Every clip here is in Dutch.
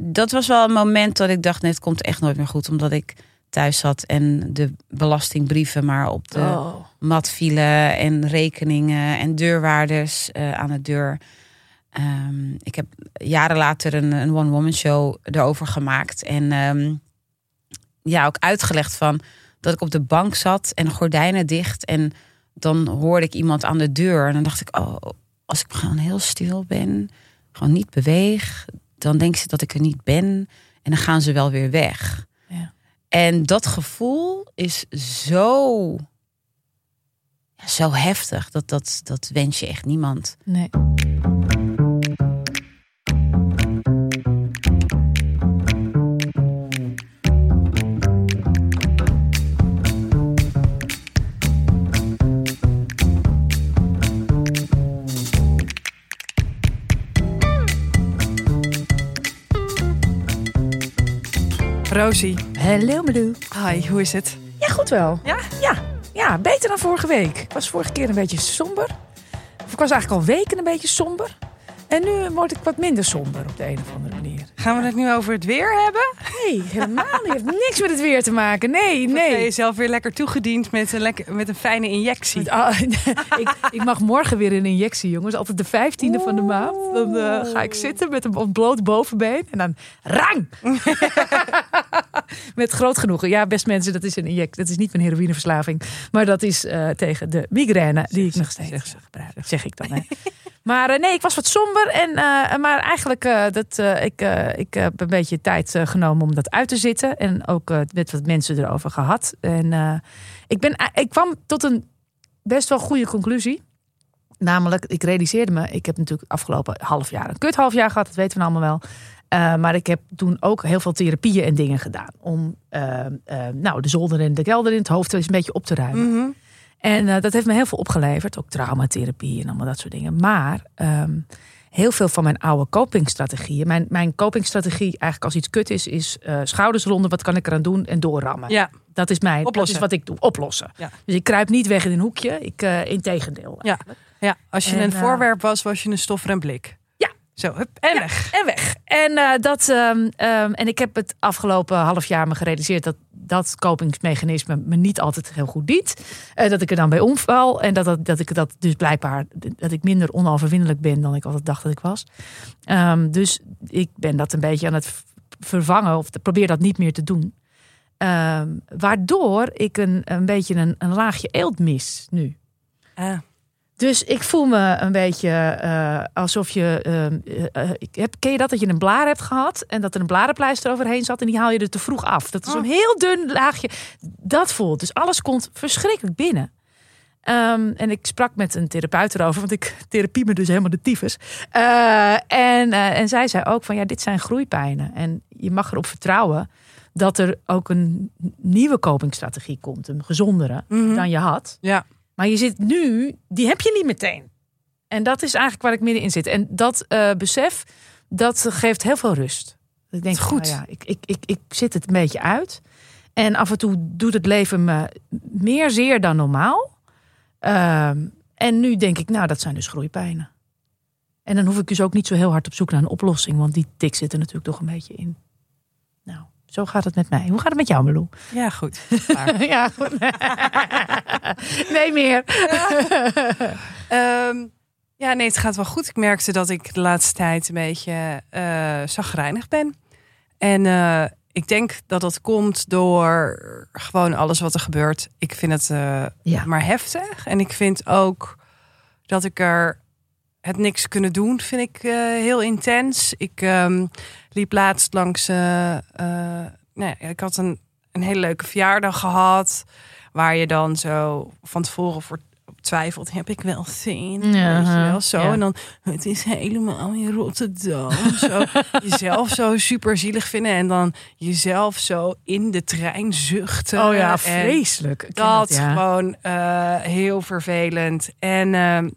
dat was wel een moment dat ik dacht, nee, het komt echt nooit meer goed. Omdat ik thuis zat en de belastingbrieven maar op de Oh. mat vielen. En rekeningen en deurwaarders eh, aan de deur. Ehm, ik heb jaren later een, een one-woman show erover gemaakt. En ehm, ja, ook uitgelegd van dat ik op de bank zat en gordijnen dicht. En dan hoorde ik iemand aan de deur. En dan dacht ik, oh, als ik gewoon heel stil ben, gewoon niet beweeg, dan denken ze dat ik er niet ben. En dan gaan ze wel weer weg. Ja. En dat gevoel is zo, ja, zo heftig. Dat, dat, dat wens je echt niemand. Nee. Rosie, Hallo Malou. hi, hoe is het? Ja, goed wel. Ja? Ja, ja, beter dan vorige week. Ik was vorige keer een beetje somber. Of ik was eigenlijk al weken een beetje somber. En nu word ik wat minder somber op de een of andere manier. Gaan we het nu over het weer hebben? Nee, helemaal niet. Het heeft niks met het weer te maken. Nee, Of ben je nee. jezelf weer lekker toegediend met een, lekker, met een fijne injectie? Ah, ik, ik mag morgen weer een injectie, jongens. Altijd de vijftiende van de maand. Dan eh, ga ik zitten met een ontbloot bovenbeen. En dan rang! met groot genoegen. Ja, best mensen, dat is een injectie. Dat is niet mijn heroïneverslaving. Maar dat is eh, tegen de migraine die ik nog steeds gebruik. Zeg ik dan. Hè. Maar eh, nee, ik was wat somber. En, eh, maar eigenlijk, eh, dat, eh, ik, ik heb een beetje tijd genomen om dat uit te zitten. En ook met wat mensen erover gehad. En ik, ben, ik kwam tot een best wel goede conclusie. Namelijk, ik realiseerde me, ik heb natuurlijk afgelopen half jaar een kut half jaar gehad, dat weten we allemaal wel. Maar ik heb toen ook heel veel therapieën en dingen gedaan. Om nou, de zolder en de kelder in het hoofd eens een beetje op te ruimen. Mhm. En dat heeft me heel veel opgeleverd. Ook traumatherapie en allemaal dat soort dingen. Maar ehm, heel veel van mijn oude copingstrategieën. Mijn, mijn copingstrategie eigenlijk als iets kut is, is eh, schouders ronden. Wat kan ik eraan doen? En doorrammen. Ja, Dat is mijn, Oplossen. dat is wat ik doe. Oplossen. Ja. Dus ik kruip niet weg in een hoekje. Ik, eh integendeel. ja. ja, als je En, een eh, voorwerp was, was je een stoffer en blik. Zo, hup, en Ja, weg. En weg. En, eh, dat, ehm, ehm, en ik heb het afgelopen half jaar me gerealiseerd dat dat kopingsmechanisme me niet altijd heel goed dient. Eh, dat ik er dan bij omval. En dat, dat, dat ik dat dus blijkbaar dat ik minder onoverwinnelijk ben dan ik altijd dacht dat ik was. Ehm, dus ik ben dat een beetje aan het vervangen of probeer dat niet meer te doen. Waardoor ik een, een beetje een, een laagje eelt mis nu. Ah, Dus ik voel me een beetje eh, alsof je. ehm, eh, eh, heb, ken je dat? Dat je een blaar hebt gehad en dat er een blarenpleister overheen zat en die haal je er te vroeg af. Dat is een heel dun laagje. Dat voelt. Dus alles komt verschrikkelijk binnen. Ehm, en ik sprak met een therapeut erover, want ik therapie me dus helemaal de tyfus. En, en zij zei ook van ja, dit zijn groeipijnen. En je mag erop vertrouwen dat er ook een nieuwe kopingsstrategie komt. Een gezondere Mhm. dan je had. ja. Maar je zit nu, die heb je niet meteen. En dat is eigenlijk waar ik middenin zit. En dat eh, besef, dat geeft heel veel rust. Ik denk, goed. nou ja, ik, ik, ik, ik zit het een beetje uit. En af en toe doet het leven me meer zeer dan normaal. Ehm, en nu denk ik, nou, dat zijn dus groeipijnen. En dan hoef ik dus ook niet zo heel hard op zoek naar een oplossing. Want die tik zit er natuurlijk toch een beetje in. Nou, zo gaat het met mij. Hoe gaat het met jou, Melou? ja, goed. Ja, goed. nee meer. Ehm, ja, nee, het gaat wel goed. Ik merkte dat ik de laatste tijd een beetje eh zagrijnig ben. En eh, ik denk dat dat komt door gewoon alles wat er gebeurt. Ik vind het eh, Ja. maar heftig. En ik vind ook dat ik er het niks kunnen doen, vind ik eh, heel intens. Ik ehm, liep laatst langs. eh, eh, nou ik had een, een hele leuke verjaardag gehad. Waar je dan zo van tevoren voor twijfelt. Heb ik wel zin? Ja, wel, zo. ja. En dan, het is helemaal in Rotterdam. zo, jezelf zo super zielig vinden. En dan jezelf zo in de trein zuchten. Oh ja, vreselijk. Dat ja. gewoon heel vervelend. En ehm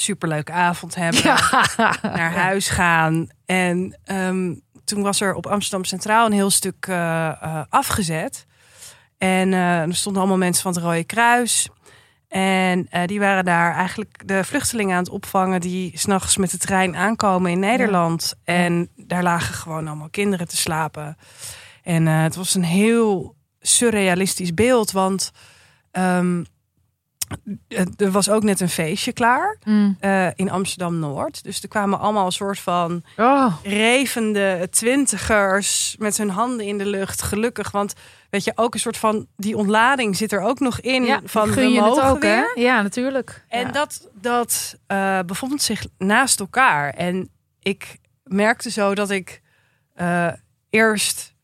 superleuke avond hebben. Naar huis gaan. En ehm, toen was er op Amsterdam Centraal een heel stuk eh, eh, afgezet. En eh, er stonden allemaal mensen van het Rode Kruis. En die waren daar eigenlijk de vluchtelingen aan het opvangen die s'nachts met de trein aankomen in Nederland. En daar lagen gewoon allemaal kinderen te slapen. En het was een heel surrealistisch beeld, want ehm, er was ook net een feestje klaar Mm. eh, in Amsterdam Noord. Dus er kwamen allemaal een soort van Oh, revende twintigers met hun handen in de lucht. Gelukkig, want weet je, ook een soort van die ontlading zit er ook nog in. ja, van gun we je het ook, weer. hè? Ja, natuurlijk. En Ja. dat, dat eh, bevond zich naast elkaar. En ik merkte zo dat ik eh, eerst,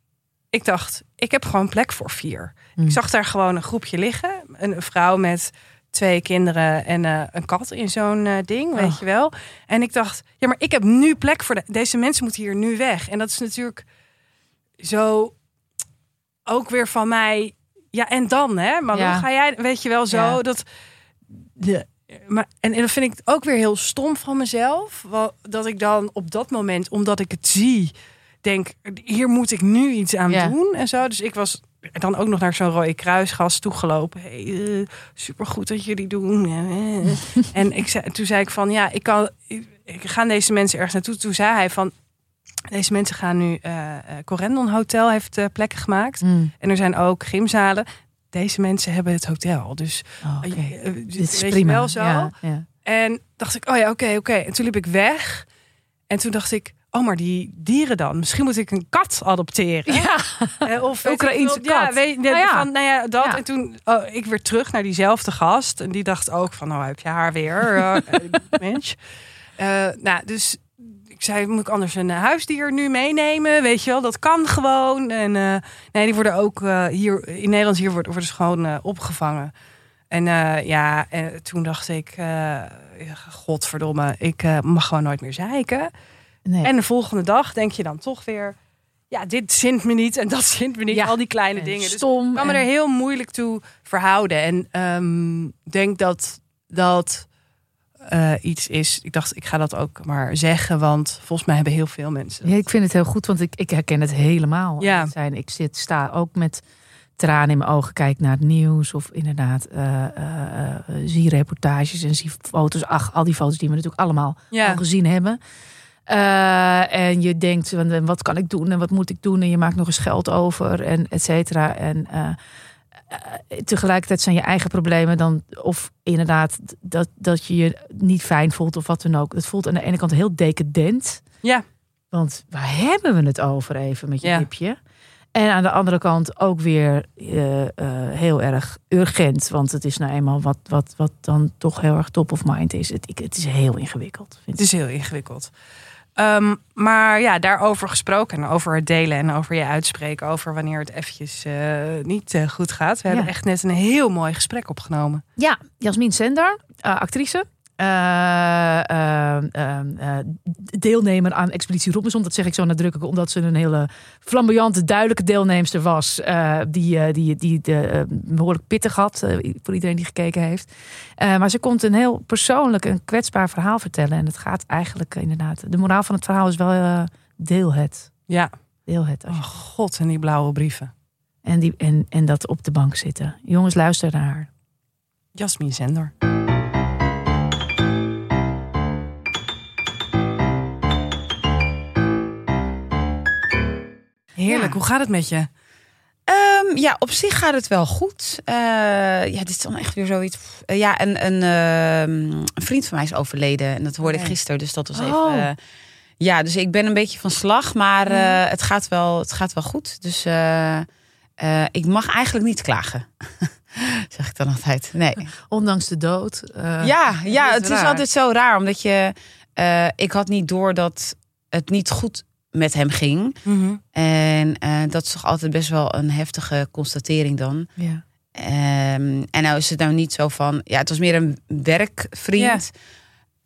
ik dacht, ik heb gewoon plek voor vier. Ik zag daar gewoon een groepje liggen, een, een vrouw met twee kinderen en eh, een kat in zo'n eh, ding, weet Oh. je wel. En ik dacht, ja, maar ik heb nu plek voor de, deze mensen moeten hier nu weg. En dat is natuurlijk zo ook weer van mij. Ja, en dan, hè? Maar Ja. hoe ga jij, weet je wel, zo Ja. dat de, maar, en, en dat vind ik ook weer heel stom van mezelf. wel, Dat ik dan op dat moment, omdat ik het zie, denk: hier moet ik nu iets aan Ja. doen en zo. Dus ik was dan ook nog naar zo'n Rode Kruisgast toegelopen. Hey, eh, supergoed dat jullie doen. En ik zei, toen zei ik van ja, ik kan. Ik, gaan deze mensen ergens naartoe. Toen zei hij van. Deze mensen gaan nu. eh, Corendon Hotel heeft eh, plekken gemaakt. Mm. En er zijn ook gymzalen. Deze mensen hebben het hotel. Dus Oh, eh, Dit is prima. wel zo. Ja, ja. En dacht ik, oh ja, oké, oké. En toen liep ik weg. En toen dacht ik, oh, maar die dieren dan. Misschien moet ik een kat adopteren. Ja. Eh, Of Oekraïense veel. Ja, kat. weet, Nou ja. Van, nou ja, dat. Ja. En toen oh, ik weer terug naar diezelfde gast. En die dacht ook van, nou heb je haar weer, eh, mens. Eh, nou, dus ik zei, moet ik anders een huisdier nu meenemen? Weet je wel, dat kan gewoon. En nee, die worden ook hier in Nederland hier worden, worden ze gewoon opgevangen. En ja, en toen dacht ik, ja, godverdomme, ik mag gewoon nooit meer zeiken. Nee. En de volgende dag denk je dan toch weer, ja, dit zint me niet en dat zint me niet. Ja. Al die kleine En dingen. Dus Stom. ik kan me en- er heel moeilijk toe verhouden. En ehm, denk dat dat eh, iets is. Ik dacht, ik ga dat ook maar zeggen, want volgens mij hebben heel veel mensen. Ja, ik vind het heel goed, want ik, ik herken het helemaal. Ja. Zijn, ik zit, sta ook met tranen in mijn ogen, kijk naar het nieuws of inderdaad eh, zie reportages en zie foto's. Ach, al die foto's die we natuurlijk allemaal Ja, al gezien hebben. Eh, en je denkt, van, wat kan ik doen en wat moet ik doen? En je maakt nog eens geld over en et cetera. En eh, eh, tegelijkertijd zijn je eigen problemen dan... of inderdaad dat, dat je je niet fijn voelt of wat dan ook. Het voelt aan de ene kant heel decadent. Ja. Want waar hebben we het over even met je Ja. En aan de andere kant ook weer heel erg urgent. Want het is nou eenmaal wat, wat, wat dan toch heel erg top of mind is. Het, ik, het is heel ingewikkeld. Vind het is heel ingewikkeld. Ehm, maar ja, daarover gesproken. En over het delen en over je uitspreken. Over wanneer het eventjes eh, niet eh, goed gaat. We hebben echt net een heel mooi gesprek opgenomen. Ja, Jasmin Sender, eh, actrice. Eh, eh, eh, eh, deelnemer aan Expeditie Robinson. Dat zeg ik zo nadrukkelijk, omdat ze een hele flamboyante, duidelijke deelnemster was. eh, die, die, die de, eh, behoorlijk pittig had, voor iedereen die gekeken heeft. Maar ze komt een heel persoonlijk en kwetsbaar verhaal vertellen. En het gaat eigenlijk inderdaad... De moraal van het verhaal is wel deel het. Ja, Deel het. oh god, en die blauwe brieven. En, die, en, en dat op de bank zitten. Jongens, luister naar haar. Jasmin Zender. Heerlijk, Ja. hoe gaat het met je? Ehm, ja, op zich gaat het wel goed. Eh, ja, dit is dan echt weer zoiets. Eh, ja, een, een, ehm, een vriend van mij is overleden. En dat hoorde ik Nee. gisteren. Dus dat was Oh. even. eh, ja, dus ik ben een beetje van slag. Maar het, gaat wel, het gaat wel goed. Dus ik mag eigenlijk niet klagen. zeg ik dan altijd. Nee. Ondanks de dood. Ja, ja is het is altijd zo raar. Omdat je. ik had niet door dat het niet goed met hem ging. En eh, dat is toch altijd best wel een heftige constatering dan. ja. Ehm, en nou is het nou niet zo van... Ja, het was meer een werkvriend.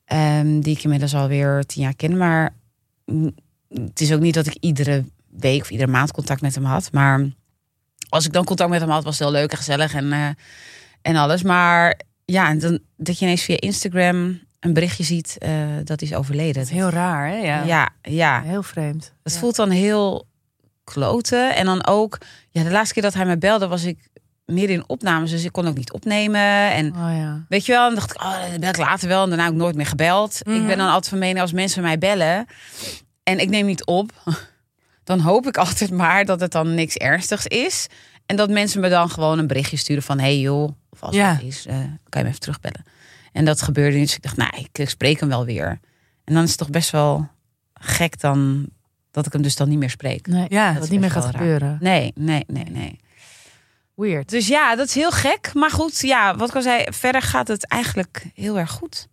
ehm, die ik inmiddels alweer tien jaar ken. Maar het is ook niet dat ik iedere week of iedere maand contact met hem had. Maar als ik dan contact met hem had, was het heel leuk en gezellig en, eh, en alles. Maar ja, en dan, dat je ineens via Instagram een berichtje ziet eh, dat hij is overleden. Dat is heel raar, hè? Ja. ja, ja. Heel vreemd. Het Ja. voelt dan heel kloten. En dan ook, ja, de laatste keer dat hij me belde, was ik meer in opnames, dus ik kon ook niet opnemen. En Oh ja. weet je wel, dan dacht ik, oh, bel ik later wel. En daarna heb ik nooit meer gebeld. Mhm. Ik ben dan altijd van mening als mensen mij bellen en ik neem niet op, dan hoop ik altijd maar dat het dan niks ernstigs is. En dat mensen me dan gewoon een berichtje sturen van, hey joh, of als Ja. het is, eh, kan je me even terugbellen. En dat gebeurde niet. Dus ik dacht, nou, ik, spreek hem wel weer. En dan is het toch best wel gek dan dat ik hem dus dan niet meer spreek. Nee, Ja, dat is niet meer gaat raar. gebeuren. Nee, nee, nee, nee. Weird. Dus ja, dat is heel gek. Maar goed, ja, wat ik al zei, verder gaat het eigenlijk heel erg goed.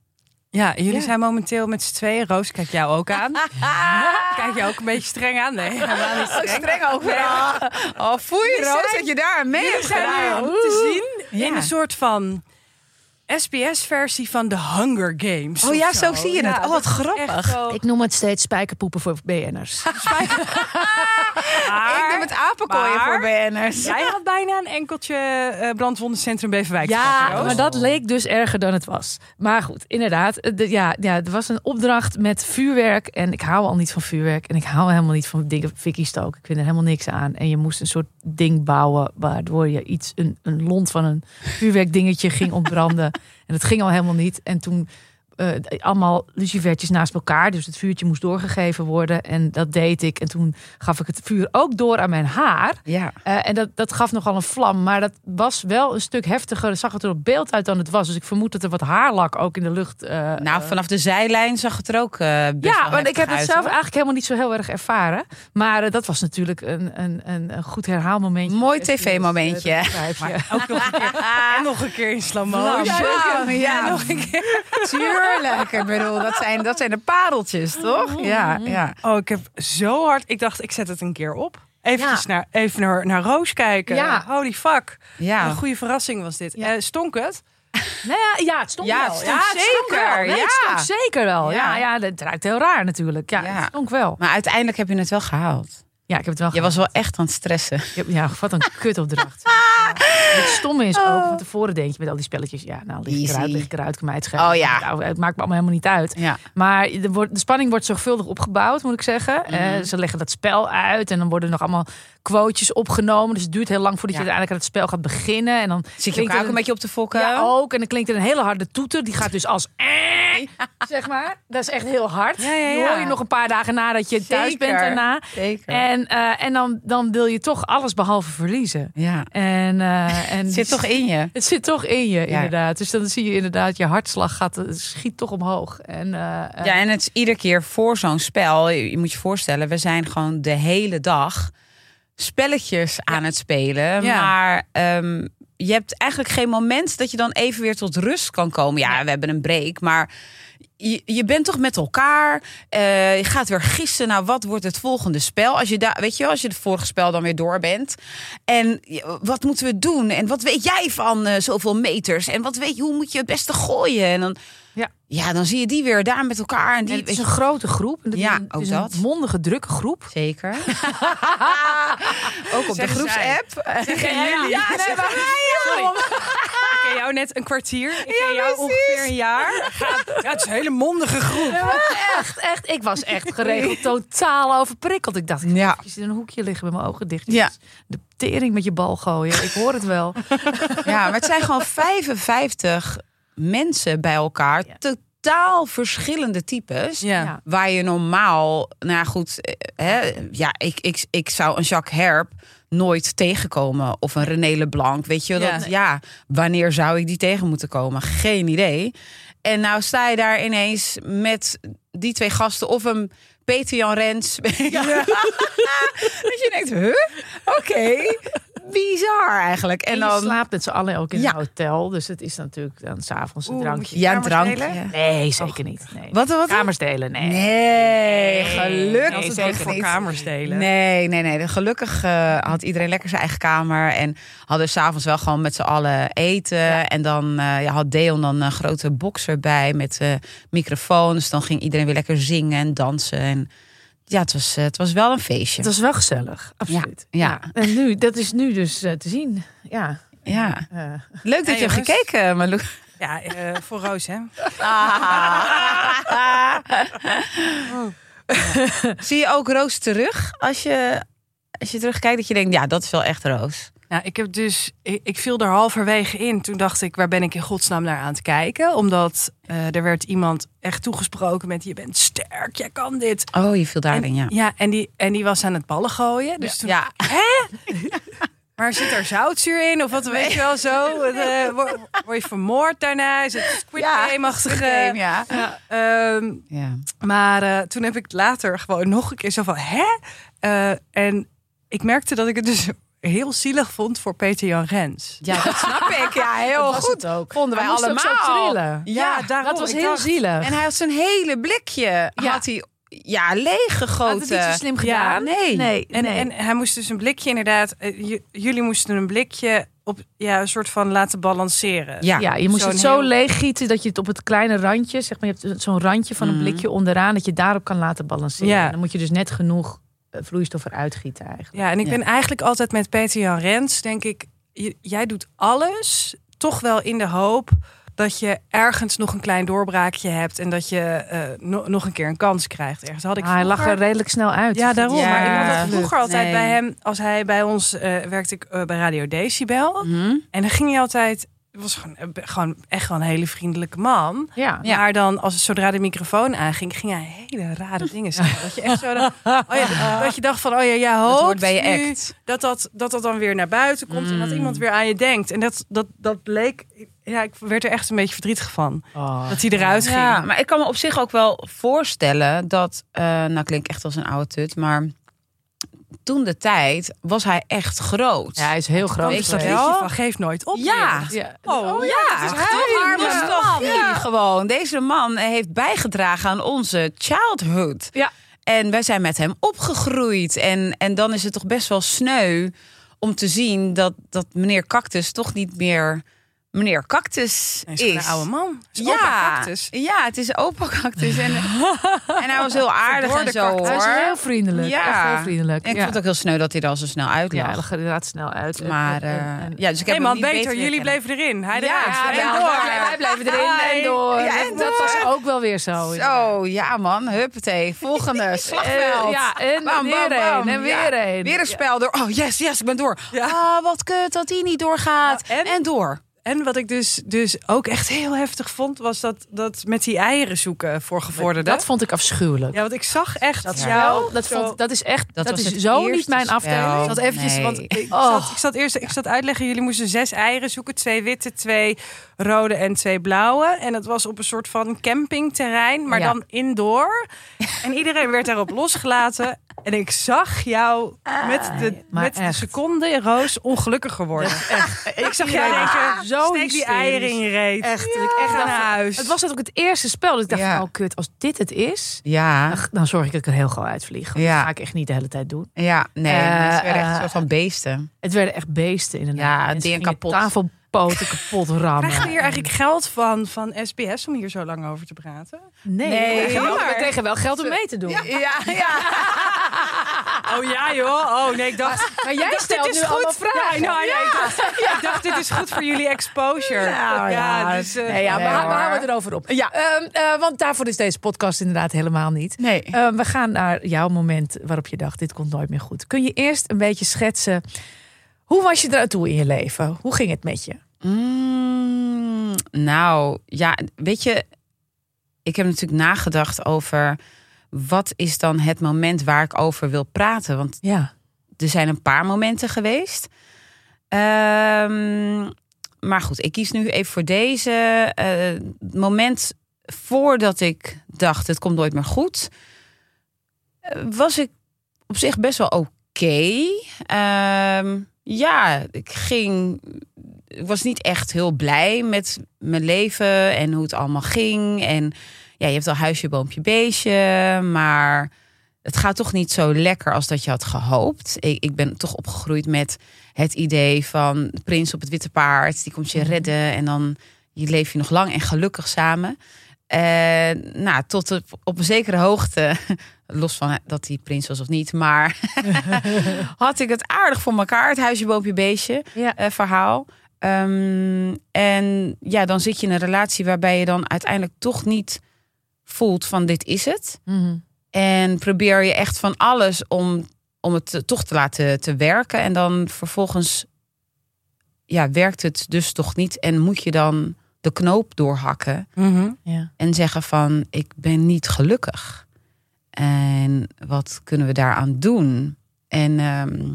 Ja, jullie Ja. zijn momenteel met z'n tweeën. Roos, kijk jou ook aan. Kijk jou ook een beetje streng aan? Nee, helemaal niet streng. ook Oh, voel je Jullie Roos zijn- dat je daar mee hebt Jullie zijn gedaan? nu te zien Ja. in een soort van SBS-versie van The Hunger Games. Oh ja, zo zie je het. Oh, wat grappig. zo- Ik noem het steeds spijkerpoepen voor BN'ers. Maar Ik doe met apenkooien maar- voor BN'ers. Jij had bijna een enkeltje eh brandwondencentrum Beverwijk. Ja, maar dat leek dus erger dan het was. Maar goed, inderdaad. eh, de- ja, ja, er was een opdracht met vuurwerk. En ik hou al niet van vuurwerk. En ik hou helemaal niet van dingen fikkie stoken. Ik vind er helemaal niks aan. En je moest een soort ding bouwen. Waardoor je iets, een, een lont van een vuurwerkdingetje ging ontbranden. En het ging al helemaal niet. En toen eh, allemaal lucifertjes naast elkaar. Dus het vuurtje moest doorgegeven worden. En dat deed ik. En toen gaf ik het vuur ook door aan mijn haar. Ja. Eh, en dat, dat gaf nogal een vlam. Maar dat was wel een stuk heftiger. Zag het er op beeld uit dan het was. Dus ik vermoed dat er wat haarlak ook in de lucht. eh, Nou, vanaf de zijlijn zag het er ook eh best ja, want ik heb het uit, zelf hoor. eigenlijk helemaal niet zo heel erg ervaren. Maar dat was natuurlijk een, een, een, een goed herhaalmomentje. Mooi tv-momentje. dat. Ook nog een keer. En nog een keer in slow motion. ja, ja. nog een keer. Tuurlijk. Ik bedoel, dat zijn, dat zijn de pareltjes, toch? Ja, ja. Oh, ik heb zo hard. Ik dacht, ik zet het een keer op. Even, Ja. naar, even naar, naar Roos kijken. Ja. Holy fuck. ja. Een goede verrassing was dit. Ja. Eh, stonk het? Nou ja, ja, het stond Ja, wel. het ja, het stonk zeker, wel. Nee, ja. Het stonk zeker wel. Ja, Ja. ja, het ruikt heel raar natuurlijk. Ja, Ja. het stonk wel. Maar uiteindelijk heb je het wel gehaald. Ja, ik heb het wel Je was wel echt aan het stressen. Ja, wat een kutopdracht. Ja. Het stomme is ook, van tevoren denk je met al die spelletjes, ja, nou lig ik eruit, lig ik eruit, kan mij het schelen. Oh ja. Nou, het maakt me allemaal helemaal niet uit. Ja. Maar de, spanning wordt zorgvuldig opgebouwd, moet ik zeggen. Eh, Mhm. ze leggen dat spel uit en dan worden nog allemaal quotejes opgenomen. Dus het duurt heel lang voordat Ja. je uiteindelijk aan het spel gaat beginnen. En dan Zit je elkaar ook een beetje op te fokken? Ja, ook. En dan klinkt er een hele harde toeter. Die gaat dus als eh, zeg maar. Dat is echt heel hard. Ja, hoor je nog een paar dagen nadat je thuis bent daarna. Zeker. En, eh, en dan, dan wil je toch alles behalve verliezen. ja. En, eh, en Het zit toch in je. Het zit toch in je, Ja. inderdaad. Dus dan zie je inderdaad, je hartslag gaat, het schiet toch omhoog. En, eh, eh, Ja, en het is iedere keer voor zo'n spel. Je, je moet je voorstellen, we zijn gewoon de hele dag spelletjes aan het spelen. Ja. Maar ehm, je hebt eigenlijk geen moment dat je dan even weer tot rust kan komen. Ja, we hebben een break, maar je, je bent toch met elkaar. Eh, je gaat weer gissen. Nou, wat wordt het volgende spel? Als je daar, weet je, wel, als je het vorige spel dan weer door bent. En wat moeten we doen? En wat weet jij van eh, zoveel meters? En wat weet je, hoe moet je het beste gooien? En dan, Ja. ja, dan zie je die weer daar met elkaar. En en die, het is een grote groep. En het Ja, is een, ook is dat. een mondige, drukke groep. Zeker. Ook op de groepsapp. Zeggen jullie? Ja. Ik ken jou net een kwartier. Ik ken jou ongeveer een jaar. Ja, het is een hele mondige groep. Ja, echt, echt. Ik was echt geregeld totaal overprikkeld. Ik dacht, ik Ja. eventjes in een hoekje liggen met mijn ogen dicht. Ja. De tering met je bal gooien. Ik hoor het wel. Ja, maar het zijn gewoon 55 mensen bij elkaar. Ja. Totaal verschillende types. Ja. Waar je normaal, nou goed, eh, hè, ja, ik, ik, ik zou een Jacques Herp nooit tegenkomen. Of een René Leblanc, weet je. Ja. Dat, ja. wanneer zou ik die tegen moeten komen? Geen idee. En nou sta je daar ineens met die twee gasten of een Peter Jan Rens. dat je denkt, huh? Oké. Bizar eigenlijk. En En dan... slaapt met z'n allen ook in Ja. een hotel. Dus het is natuurlijk dan s'avonds een drankje. Ja, een drankje. Nee, zeker niet. Nee. Wat, wat? Kamers delen, nee. Nee, gelukkig Altijd zeker voor niet. kamers delen. Nee, nee, nee. Gelukkig eh, had iedereen lekker zijn eigen kamer. En hadden s'avonds wel gewoon met z'n allen eten. En dan eh, ja, had Deon dan een grote box erbij met eh microfoons. Dan ging iedereen weer lekker zingen en dansen. En ja, het was, eh, het was wel een feestje. Het was wel gezellig, absoluut. Ja. En nu, dat is nu dus eh, te zien. Ja. Ja, eh. leuk dat je hebt gekeken, Malou. Ja, eh, voor Roos, hè? Zie je ook Roos terug als je, als je terugkijkt? Dat je denkt, ja, dat is wel echt Roos. Nou, ik heb dus, ik, ik viel er halverwege in. Toen dacht ik, waar ben ik in godsnaam naar aan het kijken? Omdat eh, er werd iemand echt toegesproken met: je bent sterk, jij kan dit. Oh, je viel daarin, en, ja. Ja, en die, en die was aan het ballen gooien. Dus toen, Ja, maar zit er zoutzuur in? Of wat weet je wel zo? Eh, word, word je vermoord daarna? Is het Squid Ja, Game-achtige? ja. Ehm, ja. maar eh, toen heb ik later gewoon nog een keer zo van, hè? En ik merkte dat ik het dus heel zielig vond voor Peter Jan Rens. Ja, dat snap ik. Ja, heel Dat was goed. het ook. Vonden wij moest ook zo allemaal. trillen. Ja, daarom. Dat was Ik heel dacht- zielig. En hij had zijn hele blikje, Ja. had hij ja, leeggegoten. Had het niet zo slim Ja, gedaan? nee. nee, En, nee. en hij moest dus een blikje inderdaad, eh, j- jullie moesten een blikje op ja, een soort van laten balanceren. Ja. Ja, je moest het zo heel- leeggieten dat je het op het kleine randje, zeg maar, je hebt zo'n randje van een Mhm. blikje onderaan, dat je daarop kan laten balanceren. Ja. En dan moet je dus net genoeg eh, vloeistof eruit gieten eigenlijk. Ja, en ik Ja. ben eigenlijk altijd met Peter Jan Rens, denk ik, jij doet alles toch wel in de hoop dat je ergens nog een klein doorbraakje hebt en dat je eh, no- nog een keer een kans krijgt. Ergens had ik Ah, hij lag er redelijk snel uit. Ja, daarom. Ja, maar ik had dat vroeger altijd nee. bij hem, als hij bij ons eh, werkte ik bij Radio Decibel. Mhm. En dan ging hij altijd, het was gewoon, eh, gewoon echt wel een hele vriendelijke man. Ja. Maar dan, als zodra de microfoon aanging, ging hij hele rare dingen zeggen. Dat je echt zo, dacht- oh ja, dat je dacht van, oh ja, jij hoopt hoort bij je nu act. dat dat, dat dat dan weer naar buiten komt en dat Mm. iemand weer aan je denkt. En dat, dat, dat bleek, ja, ik werd er echt een beetje verdrietig van. Oh. Dat hij eruit ging. Ja, maar ik kan me op zich ook wel voorstellen dat, eh nou klinkt echt als een oude tut, maar toen de tijd was hij echt groot. Ja, hij is heel groot. Weet je dat liedje van Geef Nooit op. Ja. Ja. Oh, ja, is heel was arme toch man. ja. gewoon. Deze man heeft bijgedragen aan onze childhood. Ja. En wij zijn met hem opgegroeid. En, en dan is het toch best wel sneu om te zien dat, dat meneer Cactus toch niet meer meneer Cactus Hij is. een oude man. Is Ja, opa cactus. ja, het is opa Cactus. En, en hij was heel aardig en zo cactus. Hij is hoor. heel vriendelijk. Ja. Echt heel vriendelijk. En ik ja. vond het ook heel sneu dat hij er al zo snel uit ja, hij lag. lag er inderdaad snel uit. Maar en- eh, en- ja, dus ik heb hem man, niet beter. beter Jullie bleven erin. Hij Ja, eruit. ja, en ja, door. wij- blijven erin en door. Ja, en dat door. was ook wel weer zo. Zo, ja man, huppatee. Volgende, slagveld. Eh, ja, en Bam, weer bam, een. En Ja, weer een. Weer een spel door. Oh yes, yes, ik ben door. Ja. Ah, wat kut dat die niet doorgaat. En- en? door. En wat ik dus, dus ook echt heel heftig vond, was dat, dat met die eieren zoeken voor gevorderden. Dat vond ik afschuwelijk. ja, want ik zag echt Dat, jou. jou, dat, zo- vond, dat is echt, dat, Dat was is het zo eerste niet mijn afdeling. Ik zat eventjes, Nee. want ik, Oh. zat, ik zat eerst, ik zat uitleggen, jullie moesten zes eieren zoeken, twee witte, twee rode en twee blauwe. En dat was op een soort van campingterrein, maar Ja. dan indoor. En iedereen werd daarop losgelaten. En ik zag jou met de, maar met de echt. seconde, Roos, ongelukkiger worden. Ik zag jou Ja, denken, zo steek die eieren in je reet. Echt. Ik ik echt naar huis. Het was ook het eerste spel. Dat ik dacht, Ja. van, oh kut, als dit het is, Ja, dan, dan zorg ik dat ik er heel gauw uitvlieg. Dat ga ik echt niet de hele tijd doen. ja, nee, Eh, het werden echt eh, een soort van beesten. Het werden echt beesten inderdaad. Ja, dingen gingen kapot. Kapot rammen. Krijgen we hier eigenlijk geld van, van SBS om hier zo lang over te praten? Nee, Nee, we kregen wel- jammer. we kregen wel geld om mee te doen. Ja, ja. Oh ja joh, oh nee, ik dacht... Maar jij dacht, stelt dit is nu allemaal goed. vragen. Ja, nou, ja, ik, dacht, ik dacht, dit is goed voor jullie exposure. Nou, ja, dus, eh, Nee, ja, we, Nee, we hoor. houden het erover op. Ja. Ehm, eh, want daarvoor is deze podcast inderdaad helemaal niet. Nee. Ehm, we gaan naar jouw moment waarop je dacht, dit komt nooit meer goed. Kun je eerst een beetje schetsen, hoe was je eraan toe in je leven? Hoe ging het met je? Mm, nou, ja, weet je, ik heb natuurlijk nagedacht over wat is dan het moment waar ik over wil praten. Want Ja. er zijn een paar momenten geweest. Ehm, maar goed, ik kies nu even voor deze. eh, moment voordat ik dacht, het komt nooit meer goed. eh, was ik op zich best wel oké. Ehm, ja, ik ging. Ik was niet echt heel blij met mijn leven en hoe het allemaal ging. En ja, je hebt al huisje, boompje, beestje. Maar het gaat toch niet zo lekker als dat je had gehoopt. Ik, ik ben toch opgegroeid met het idee van de prins op het witte paard. Die komt je redden en dan je leef je nog lang en gelukkig samen. Eh, nou, tot op, op een zekere hoogte, los van dat hij prins was of niet, maar had ik het aardig voor elkaar, het huisje, boompje, beestje Ja. eh, verhaal. Ehm, en ja, dan zit je in een relatie waarbij je dan uiteindelijk toch niet voelt van dit is het. Mhm. En probeer je echt van alles om, om het te- toch te laten te werken. En dan vervolgens ja, werkt het dus toch niet en moet je dan de knoop doorhakken Mhm. Ja. en zeggen van ik ben niet gelukkig. En wat kunnen we daaraan doen? En ehm,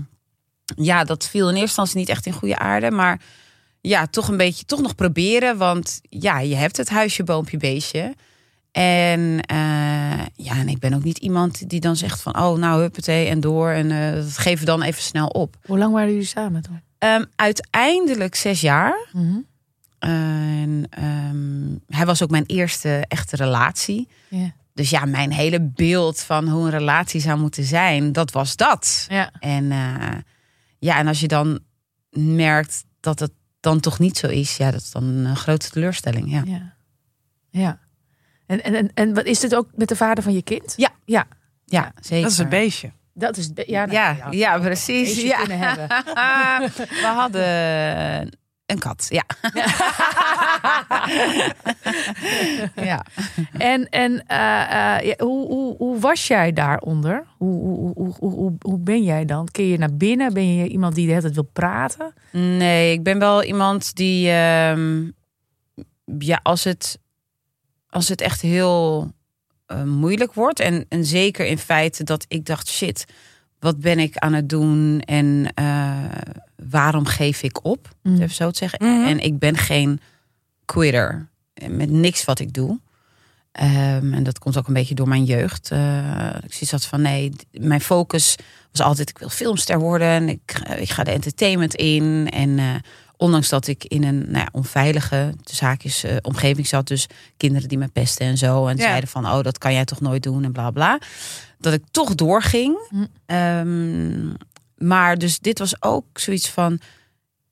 ja, dat viel in eerste instantie niet echt in goede aarde, maar ja, toch een beetje toch nog proberen, want ja, je hebt het huisje, boompje, beestje. En eh, ja, en ik ben ook niet iemand die dan zegt van oh nou huppatee en door en eh, dat geven we dan even snel op. Hoe lang waren jullie samen dan? Ehm, uiteindelijk zes jaar. Mhm. En ehm, hij was ook mijn eerste echte relatie. Dus ja, mijn hele beeld van hoe een relatie zou moeten zijn, dat was dat. Ja. En eh, ja, en als je dan merkt dat het dan toch niet zo is, ja, dat is dan een grote teleurstelling. Ja, Ja. ja. En, en, en, en wat is dit ook met de vader van je kind? Ja. Ja. ja zeker. Dat is het beestje. Dat is, ja, nou, Ja, ja, precies. Ja. kunnen hebben. We hadden een kat, ja. ja. En, en eh, eh, hoe, hoe, hoe was jij daaronder? Hoe, hoe, hoe, hoe, ben jij dan? Keer je naar binnen? Ben je iemand die de hele tijd wil praten? Nee, ik ben wel iemand die, ehm, ja, als het, als het echt heel eh, moeilijk wordt en, en zeker in feite dat ik dacht, shit, wat ben ik aan het doen en waarom geef ik op? het Even zo te zeggen. Mhm. En ik ben geen quitter met niks wat ik doe. Ehm, en dat komt ook een beetje door mijn jeugd. Eh, ik zie dat van nee, mijn focus was altijd ik wil filmster worden. En ik, ik ga de entertainment in. En eh, ondanks dat ik in een nou ja, onveilige zaakjes eh, omgeving zat, dus kinderen die me pesten en zo en Ja. zeiden van oh dat kan jij toch nooit doen en bla bla, dat ik toch doorging. Hm. Ehm, maar dus dit was ook zoiets van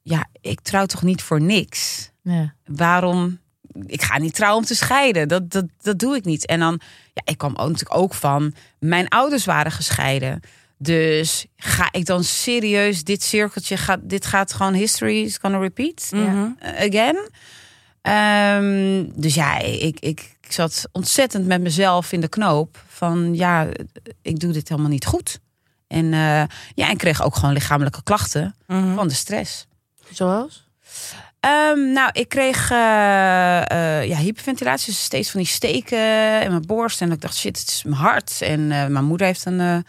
ja, ik trouw toch niet voor niks Ja. waarom ik ga niet trouwen om te scheiden. Dat, dat, dat doe ik niet. En dan, ja, ik kwam ook natuurlijk ook van, mijn ouders waren gescheiden. Dus ga ik dan serieus dit cirkeltje, gaat, dit gaat gewoon history is gonna repeat Mhm. again. Ehm, dus ja, ik, ik, ik zat ontzettend met mezelf in de knoop van, ja, ik doe dit helemaal niet goed. En eh, ja, en kreeg ook gewoon lichamelijke klachten Mhm. van de stress. Zoals? Ehm, nou, ik kreeg eh, eh, ja, hyperventilatie, dus steeds van die steken in mijn borst. En ik dacht, shit, het is mijn hart. En mijn moeder heeft een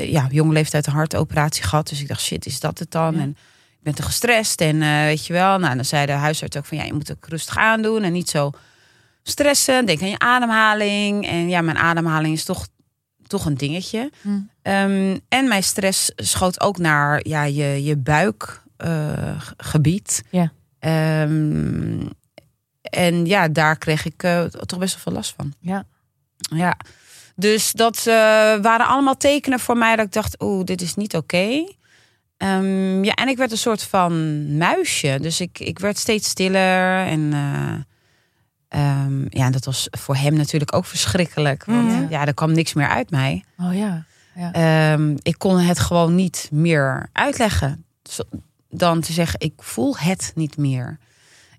ja, jonge leeftijd een hartoperatie gehad. Dus ik dacht, shit, is dat het dan? Ja. En ik ben te gestrest. En weet je wel, nou, dan zei de huisarts ook van, ja, je moet ook rustig aandoen en niet zo stressen. Denk aan je ademhaling. En ja, mijn ademhaling is toch, toch een dingetje. Hm. Ehm, en mijn stress schoot ook naar ja, je, je buikgebied. Ja. Ehm, en ja, daar kreeg ik eh, toch best wel veel last van. Ja. Ja. Dus dat eh, waren allemaal tekenen voor mij dat ik dacht, oeh, dit is niet oké. Ehm, ja, en ik werd een soort van muisje. Dus ik, ik werd steeds stiller. En ehm, ja, en dat was voor hem natuurlijk ook verschrikkelijk. Want Mhm. ja, er kwam niks meer uit mij. Oh ja. ja. Ehm, ik kon het gewoon niet meer uitleggen. Dan te zeggen, ik voel het niet meer.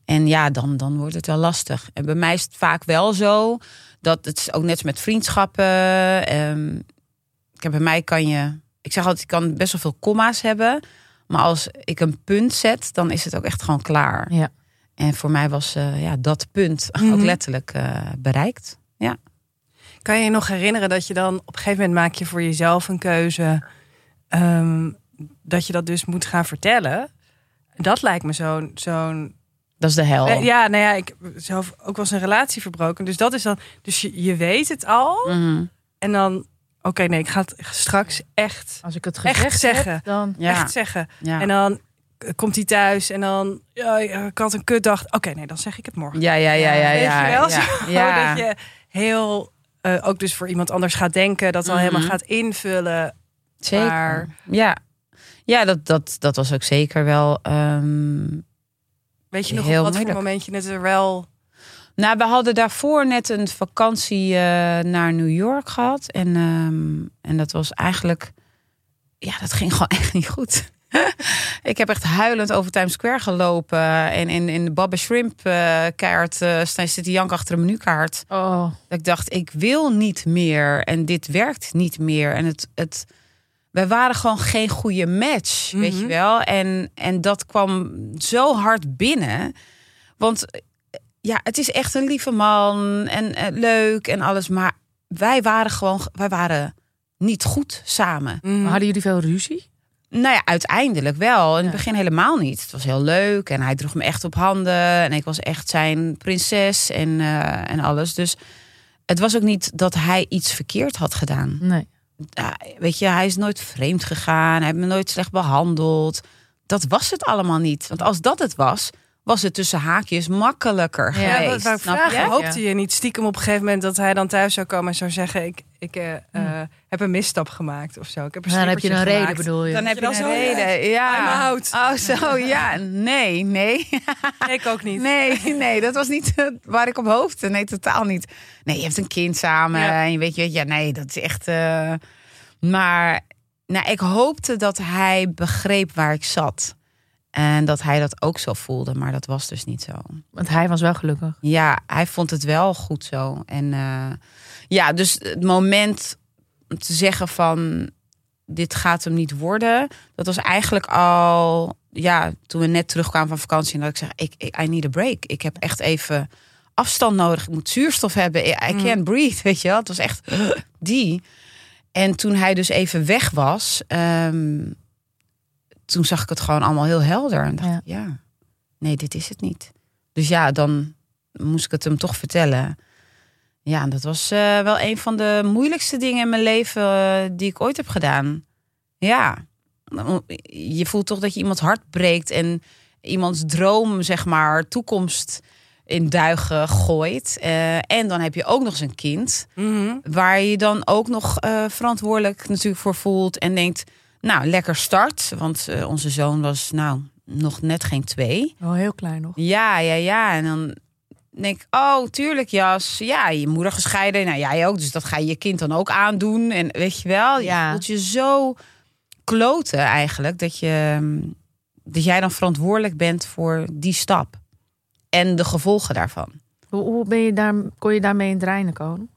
En ja, dan, dan wordt het wel lastig. En bij mij is het vaak wel zo dat het is ook net als met vriendschappen. ehm, ik heb bij mij kan je, ik zeg altijd, ik kan best wel veel komma's hebben. Maar als ik een punt zet, dan is het ook echt gewoon klaar. Ja. En voor mij was eh, ja, dat punt ook Mhm. letterlijk eh, bereikt. Kan je je nog herinneren dat je dan op een gegeven moment maak je voor jezelf een keuze ehm, dat je dat dus moet gaan vertellen? Dat lijkt me zo'n zo'n Dat is de hel. Eh, Ja, nou ja, ik zelf ook wel eens een relatie verbroken. Dus dat is dan. Dus je, je weet het al. Mhm. En dan. Oké, nee, ik ga het straks echt, Als ik het Echt gezegd zeggen. heb, dan... Ja. echt zeggen. Ja. En dan komt hij thuis en dan. Ja, ik had een kutdag. Oké, nee, dan zeg ik het morgen. Ja, ja, ja, ja, Weet ja. je wel? ja, Zo ja. Dat je heel. eh, ook dus voor iemand anders gaat denken. Dat al Mhm. helemaal gaat invullen. Zeker. Maar- Ja, ja dat, dat, dat was ook zeker wel. ehm, Weet je nog Heel op wat moeilijk. voor momentje het er wel. Nou, we hadden daarvoor net een vakantie eh, naar New York gehad. En, ehm, en dat was eigenlijk. Ja, dat ging gewoon echt niet goed. Ik heb echt huilend over Times Square gelopen. En in, in de Baba Shrimp eh, kaart eh staan zit die jank achter een menukaart. Oh. Dat ik dacht, ik wil niet meer. En dit werkt niet meer. En het, het, wij waren gewoon geen goede match, weet Mhm. je wel. En, en dat kwam zo hard binnen. Want ja, het is echt een lieve man en eh, leuk en alles. Maar wij waren gewoon, wij waren niet goed samen. Mhm. Maar hadden jullie veel ruzie? Nou ja, uiteindelijk wel. In het begin helemaal niet. Het was heel leuk en hij droeg me echt op handen. En ik was echt zijn prinses en, eh, en alles. Dus het was ook niet dat hij iets verkeerd had gedaan. Nee. Ja, weet je, hij is nooit vreemd gegaan. Hij heeft me nooit slecht behandeld. Dat was het allemaal niet. Want als dat het was, was het tussen haakjes makkelijker Ja, geweest. wat vragen? je? Hoopte je niet stiekem op een gegeven moment dat hij dan thuis zou komen en zou zeggen: Ik, ik eh, eh, heb een misstap gemaakt of zo. Ik heb een Dan heb je een reden, bedoel je? Dan heb je dan een reden. Ja. out. Oh, zo, ja. Nee, nee. Ik ook niet. Nee, nee, dat was niet eh, waar ik op hoopte. Nee, totaal niet. Nee, je hebt een kind samen Ja. en je weet je, ja, nee, dat is echt. eh, Maar nou, ik hoopte dat hij begreep waar ik zat. En dat hij dat ook zo voelde, maar dat was dus niet zo. Want hij was wel gelukkig. Ja, hij vond het wel goed zo. En eh, ja, dus het moment om te zeggen van dit gaat hem niet worden, dat was eigenlijk al ja, toen we net terugkwamen van vakantie en dat ik zeg ik, ik I need a break. Ik heb echt even afstand nodig. Ik moet zuurstof hebben. I Mm. can't breathe, weet je wel. Het was echt die. En toen hij dus even weg was, ehm, toen zag ik het gewoon allemaal heel helder en dacht Ja. ja, nee, dit is het niet. Dus ja, dan moest ik het hem toch vertellen. Ja, dat was eh, wel een van de moeilijkste dingen in mijn leven eh, die ik ooit heb gedaan. Ja, je voelt toch dat je iemands hart breekt en iemands droom, zeg maar, toekomst in duigen gooit. Eh, en dan heb je ook nog eens een kind Mhm. waar je dan ook nog verantwoordelijk natuurlijk voor voelt en denkt, nou, lekker start. Want eh, onze zoon was nou nog net geen twee. Oh, heel klein nog. Ja, ja, ja. En dan denk ik, oh, tuurlijk, Jas. Ja, je moeder gescheiden. Nou, jij ook. Dus dat ga je je kind dan ook aandoen. En weet je wel, Ja. je voelt je zo kloten eigenlijk. Dat, je, mm, dat jij dan verantwoordelijk bent voor die stap. En de gevolgen daarvan. Hoe, hoe ben je daar, kon je daarmee in het reinen komen?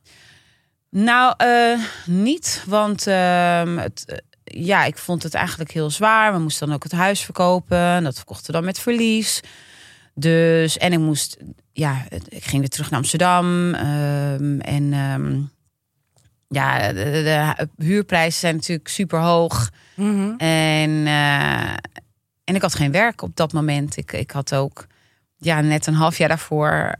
Nou, eh, niet. Want ehm, het, ja, ik vond het eigenlijk heel zwaar. We moesten dan ook het huis verkopen. Dat verkochten we dan met verlies. Dus, en ik moest, ja, ik ging weer terug naar Amsterdam. ehm, en ehm, ja, de, de, de huurprijzen zijn natuurlijk super hoog. Mhm. En, eh, en ik had geen werk op dat moment. Ik, ik had ook ja, net een half jaar daarvoor.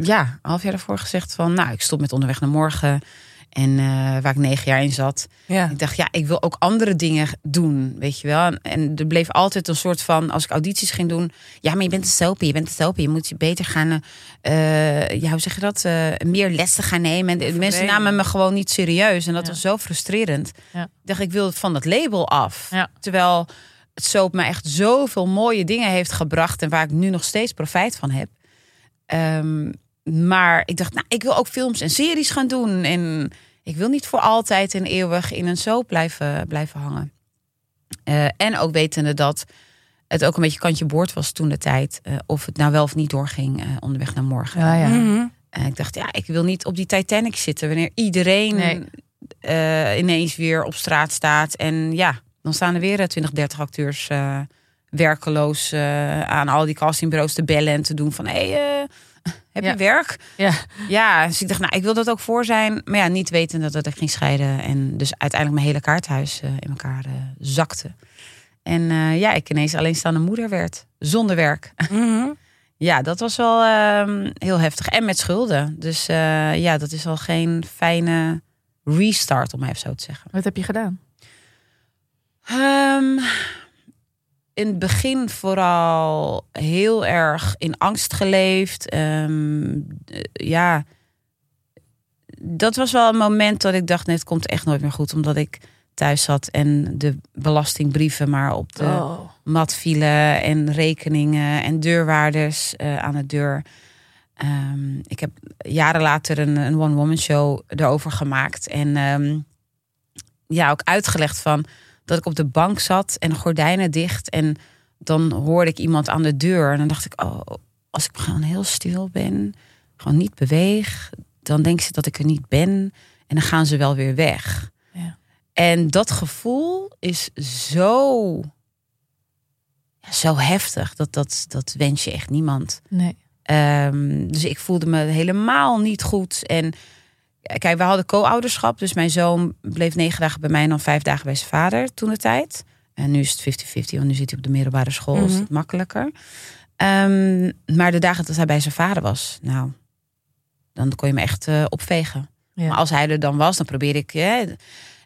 Ja, een half jaar daarvoor gezegd van nou, ik stop met onderweg naar morgen. En eh, waar ik negen jaar in zat. Ja. Ik dacht, ja, ik wil ook andere dingen doen, weet je wel. En- En er bleef altijd een soort van, als ik audities ging doen... Ja, maar je bent een soapie, je bent een soapie. Je moet je beter gaan, eh, ja, hoe zeg je dat? Eh, meer lessen gaan nemen. En mensen namen me gewoon niet serieus. En dat Ja. was zo frustrerend. Ja. Ik dacht, ik wil van dat label af. Terwijl het soap me echt zoveel mooie dingen heeft gebracht... en waar ik nu nog steeds profijt van heb. Ehm, maar ik dacht, nou, ik wil ook films en series gaan doen. En ik wil niet voor altijd en eeuwig in een soap blijven, blijven hangen. Eh, en ook wetende dat het ook een beetje kantje boord was toen de tijd. eh, of het nou wel of niet doorging eh, onderweg naar morgen. Ja, ja. Mhm. En ik dacht, ja, ik wil niet op die Titanic zitten wanneer iedereen Nee. eh, ineens weer op straat staat. En ja, dan staan er weer eh, 20, 30 acteurs eh, werkeloos aan al die castingbureaus te bellen en te doen van hé, hey, eh, heb je werk? Ja. Ja, dus ik dacht, nou, ik wil dat ook voor zijn. Maar ja, niet weten dat ik ging scheiden. En dus uiteindelijk mijn hele kaarthuis eh, in elkaar eh, zakte. En eh, ja, ik ineens alleenstaande moeder werd. Zonder werk. Mhm. Ja, dat was wel ehm, heel heftig. En met schulden. Dus ja, dat is al geen fijne restart, om maar even zo te zeggen. Wat heb je gedaan? Ehm, in het begin vooral heel erg in angst geleefd. Ehm, eh, ja, dat was wel een moment dat ik dacht, nee, het komt echt nooit meer goed. Omdat ik thuis zat en de belastingbrieven maar op de Oh. mat vielen en rekeningen en deurwaarders eh, aan de deur. Ehm, ik heb jaren later een, een one-woman show erover gemaakt. En ehm, ja, ook uitgelegd van dat ik op de bank zat en gordijnen dicht. En dan hoorde ik iemand aan de deur. En dan dacht ik, oh, als ik gewoon heel stil ben, gewoon niet beweeg, dan denken ze dat ik er niet ben. En dan gaan ze wel weer weg. Ja. En dat gevoel is zo, ja, zo heftig. Dat, dat, dat wens je echt niemand. Nee. Ehm, dus ik voelde me helemaal niet goed. En kijk, we hadden co-ouderschap. Dus mijn zoon bleef negen dagen bij mij en dan vijf dagen bij zijn vader toen de tijd. En nu is het 50-50, want nu zit hij op de middelbare school. Is Mhm. het makkelijker. Ehm, maar de dagen dat hij bij zijn vader was, nou, dan kon je me echt eh, opvegen. Ja. Maar als hij er dan was, dan probeerde ik eh,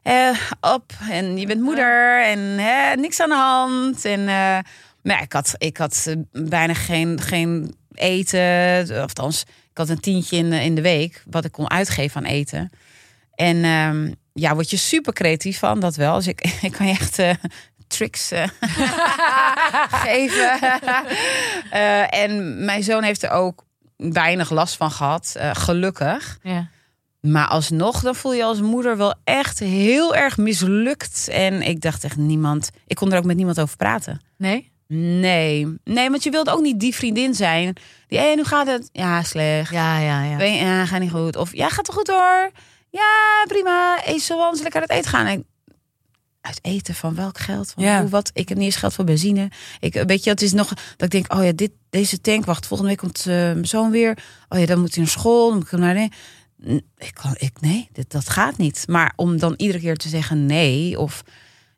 eh, op en je bent moeder en niks aan de hand. En, eh, maar ik had, ik had eh, bijna geen, geen eten. Of althans, ik had een tientje in, de- in de week wat ik kon uitgeven aan eten. En ehm, ja, word je super creatief van, dat wel. Dus ik, ik kan je echt eh, tricks eh, geven. Eh, en mijn zoon heeft er ook weinig last van gehad, eh, gelukkig. Ja. Maar alsnog, dan voel je als moeder wel echt heel erg mislukt. En ik dacht echt niemand. Ik kon er ook met niemand over praten. Nee? Nee, nee, want je wilde ook niet die vriendin zijn. Die, hé, hoe gaat het? Ja, slecht. Ja, ja, ja. Ben je- ja, gaat niet goed. Of ja, gaat het goed hoor. Ja, prima. Eet zo lekker uit eten gaan. En, uit eten van welk geld? Van Ja. hoe, wat? Ik heb niet eens geld voor benzine. Ik, weet je, het is nog dat ik denk, oh ja, dit, deze tank. Wacht, volgende week komt eh, mijn zoon weer. Oh ja, dan moet hij naar school. Dan moet ik hem naar. Nee, ik kan, ik nee, dit, dat gaat niet. Maar om dan iedere keer te zeggen nee, of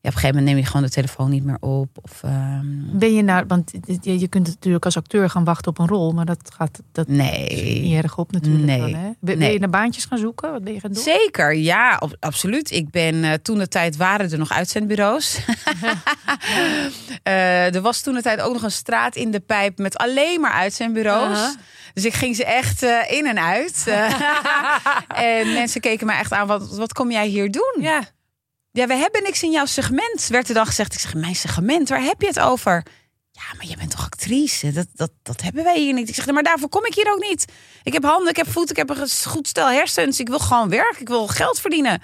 ja, op een gegeven moment neem je gewoon de telefoon niet meer op. Of ehm, Ben je nou, want je, kunt natuurlijk als acteur gaan wachten op een rol, maar dat gaat dat niet nee. erg op natuurlijk. Nee. Dan, hè? Ben, Nee. je naar baantjes gaan zoeken? Wat ben je gaan doen? Zeker, ja, ab- absoluut. Ik ben eh, toen de tijd waren er nog uitzendbureaus. Eh, er was toen de tijd ook nog een straat in de pijp met alleen maar uitzendbureaus. Dus ik ging ze echt eh, in en uit. En mensen keken me echt aan, wat, wat kom jij hier doen? Ja, Ja, we hebben niks in jouw segment, werd er dan gezegd. Ik zeg, mijn segment, waar heb je het over? Ja, maar je bent toch actrice? Dat, dat, dat hebben wij hier niet. Ik zeg, maar daarvoor kom ik hier ook niet. Ik heb handen, ik heb voeten, ik heb een goed stel hersens. Ik wil gewoon werken, ik wil geld verdienen.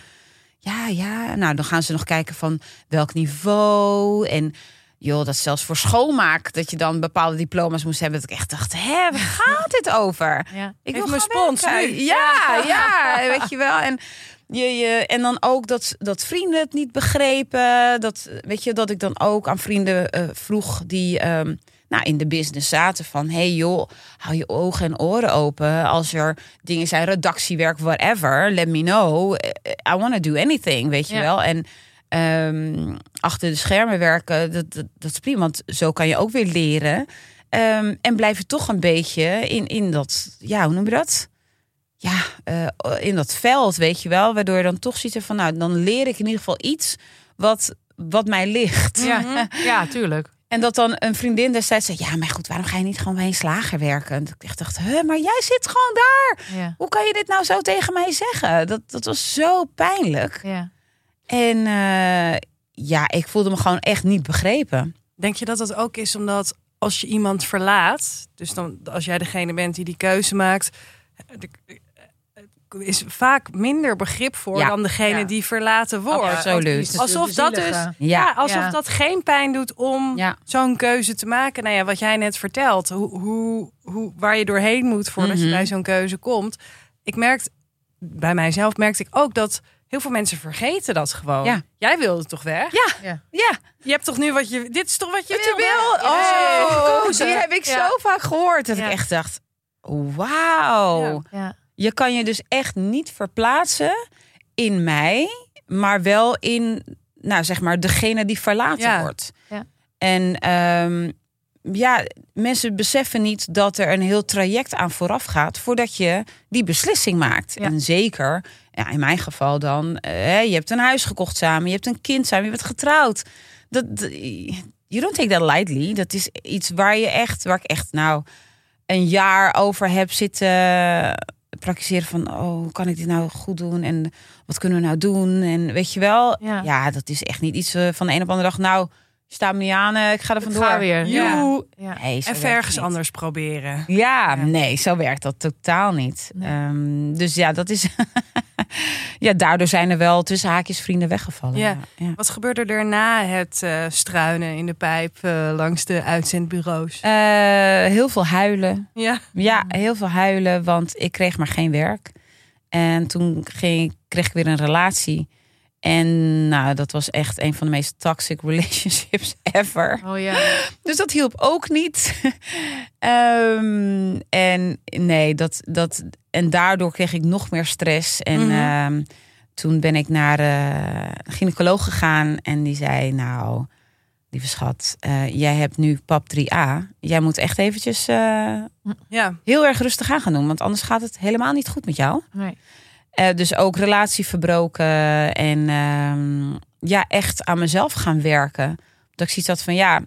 Ja, ja. Nou, dan gaan ze nog kijken van welk niveau. En joh, dat zelfs voor schoonmaak, dat je dan bepaalde diploma's moest hebben. Dat ik echt dacht, hè, waar gaat dit over? Ja. Ik wil gewoon spons nu. Ja, ja, weet je wel. En, je, je, en dan ook dat, dat vrienden het niet begrepen. Dat, weet je, dat ik dan ook aan vrienden eh, vroeg die ehm, nou, in de business zaten van... hey joh, hou je ogen en oren open. Als er dingen zijn, redactiewerk, whatever, let me know. I want to do anything, weet je Ja. wel. En ehm, achter de schermen werken, dat, dat, dat is prima. Want zo kan je ook weer leren. Ehm, en blijven toch een beetje in, in dat, ja, hoe noem je dat? Ja, eh, in dat veld, weet je wel. Waardoor je dan toch ziet van, nou, dan leer ik in ieder geval iets wat, wat mij ligt. Ja, ja, tuurlijk. En dat dan een vriendin destijds zei, ja, maar goed, waarom ga je niet gewoon bij een slager werken? En ik echt dacht, huh, maar jij zit gewoon daar. Ja, Hoe kan je dit nou zo tegen mij zeggen? Dat, dat was zo pijnlijk. ja. En eh, ja, ik voelde me gewoon echt niet begrepen. Denk je dat dat ook is omdat als je iemand verlaat, dus dan als jij degene bent die die keuze maakt, er is vaak minder begrip voor Ja. dan degene Ja. die verlaten wordt. Absoluut. Alsof dat dus, Ja. ja, alsof Ja. dat geen pijn doet om Ja. zo'n keuze te maken. Nou ja, wat jij net vertelt, hoe, hoe, hoe, waar je doorheen moet voordat je Mhm. bij zo'n keuze komt. Ik merk, bij mijzelf merkte ik ook dat heel veel mensen vergeten dat gewoon. Ja. Jij wilde toch weg? Ja, Ja. ja. Je hebt toch nu wat je, dit is toch wat je Wat je wil. Je Oh, die heb ik Ja. zo vaak gehoord. Dat Ja. ik echt dacht, wauw. Ja. Je kan je dus echt niet verplaatsen in mij, maar wel in, nou zeg maar, degene die verlaten Ja. wordt. Ja. En ehm, ja, mensen beseffen niet dat er een heel traject aan vooraf gaat voordat je die beslissing maakt. Ja. En zeker, ja, in mijn geval dan, eh, je hebt een huis gekocht samen, je hebt een kind samen, je bent getrouwd. Dat- you don't take that lightly. Dat is iets waar je echt, waar ik echt nou een jaar over heb zitten praktiseren van, oh, hoe kan ik dit nou goed doen en wat kunnen we nou doen en weet je wel, Ja. ja, dat is echt niet iets eh, van de een op de andere dag. Nou, sta me niet aan, eh, ik ga er vandoor. ga weer. Ja. Nee, werkt ergens anders proberen. Ja, Ja. nee, zo werkt dat totaal niet. Nee. Ehm, dus ja, dat is. ja, daardoor zijn er wel tussen haakjes vrienden weggevallen. Ja. ja. Wat gebeurde er na het eh, struinen in de pijp eh, langs de uitzendbureaus? Eh, heel veel huilen. Ja. Ja, heel veel huilen, want ik kreeg maar geen werk. En toen ging, kreeg ik weer een relatie. En nou, dat was echt een van de meest toxic relationships ever. Oh ja. Dus dat hielp ook niet. Ehm, en nee, dat, dat. En daardoor kreeg ik nog meer stress. En Mhm. ehm, toen ben ik naar eh, een gynaecoloog gegaan. En die zei: Nou, lieve schat, eh, jij hebt nu PAP 3A. Jij moet echt eventjes eh, Ja. heel erg rustig aan gaan doen. Want anders gaat het helemaal niet goed met jou. Nee. Eh, dus ook relatie verbroken. En ehm, ja, echt aan mezelf gaan werken. Dat ik zoiets had van ja,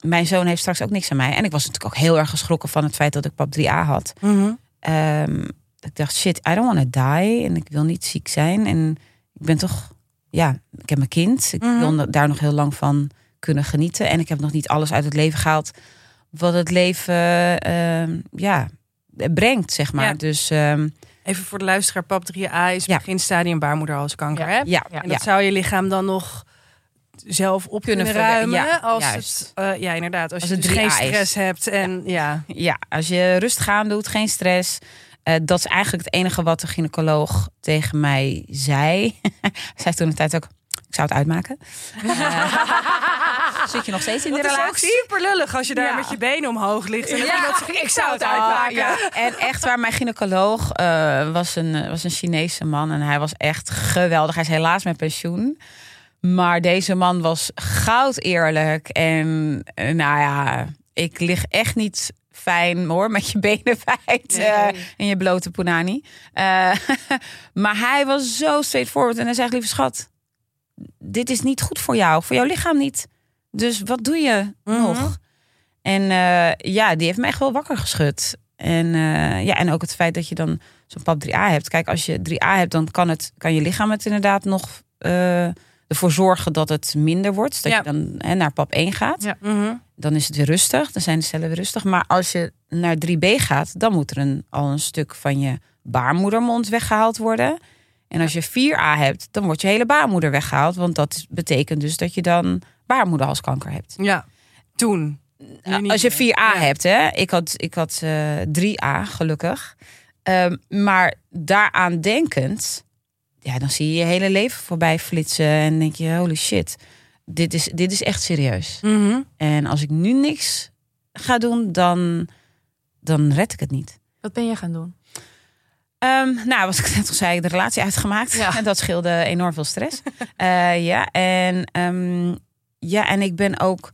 mijn zoon heeft straks ook niks aan mij. En ik was natuurlijk ook heel erg geschrokken van het feit dat ik pap 3A had. Mhm. Ehm, ik dacht, shit, I don't want to die. En ik wil niet ziek zijn. En ik ben toch, ja, ik heb mijn kind. Ik Mhm. wil daar nog heel lang van kunnen genieten. En ik heb nog niet alles uit het leven gehaald wat het leven, ehm, ja, brengt, zeg maar. Ja. Dus ehm, Even voor de luisteraar, PAP 3A is Ja. beginstadium baarmoederhalskanker. Ja. Hè? ja. En ja. dat zou je lichaam dan nog zelf op Kunnen kunnen, ruimen. ja, als juist. het, eh, ja, inderdaad. Als, Als je dus geen 3A is. stress hebt. En ja. Ja, als je rustig aan doet, geen stress. Eh, dat is eigenlijk het enige wat de gynaecoloog tegen mij zei. Zei toen de tijd ook, ik zou het uitmaken. Eh, zit je nog steeds in de Het is ook relatie? super lullig als je daar Ja. met je benen omhoog ligt. En Ja. zegt, ik zou het Oh, uitmaken. ja. En echt waar, mijn gynaecoloog eh, was, een, eh, was een Chinese man. En hij was echt geweldig. Hij is helaas met pensioen. Maar deze man was goud eerlijk. En eh, nou ja, ik lig echt niet fijn hoor, met je benen wijd Nee. eh, en je blote punani. Eh, maar hij was zo straightforward. En hij zegt, lieve schat, dit is niet goed voor jou. Voor jouw lichaam niet. Dus wat doe je Mhm. nog? En eh, ja, die heeft me echt wel wakker geschud. En, eh, ja, en ook het feit dat je dan zo'n pap 3A hebt. Kijk, als je 3A hebt, dan kan, het, kan je lichaam het inderdaad nog eh, ervoor zorgen dat het minder wordt. Dat Ja. je dan hè, naar pap 1 gaat. Ja. Mhm. Dan is het weer rustig. Dan zijn de cellen weer rustig. Maar als je naar 3B gaat, dan moet er een, al een stuk van je baarmoedermond weggehaald worden. En als je 4A hebt, dan wordt je hele baarmoeder weggehaald. Want dat betekent dus dat je dan baarmoederhalskanker hebt. Ja, toen. Niet Als je meer. 4A Ja. hebt, hè? Ik had, ik had eh 3A, gelukkig. Ehm, maar daaraan denkend, ja, dan zie je je hele leven voorbij flitsen. En denk je, holy shit, dit is, dit is echt serieus. Mhm. En als ik nu niks ga doen, dan, dan red ik het niet. Wat ben je gaan doen? Ehm, nou, wat ik net al zei, de relatie uitgemaakt. Ja. En dat scheelde enorm veel stress. Eh, ja, en, ehm, ja, en ik ben ook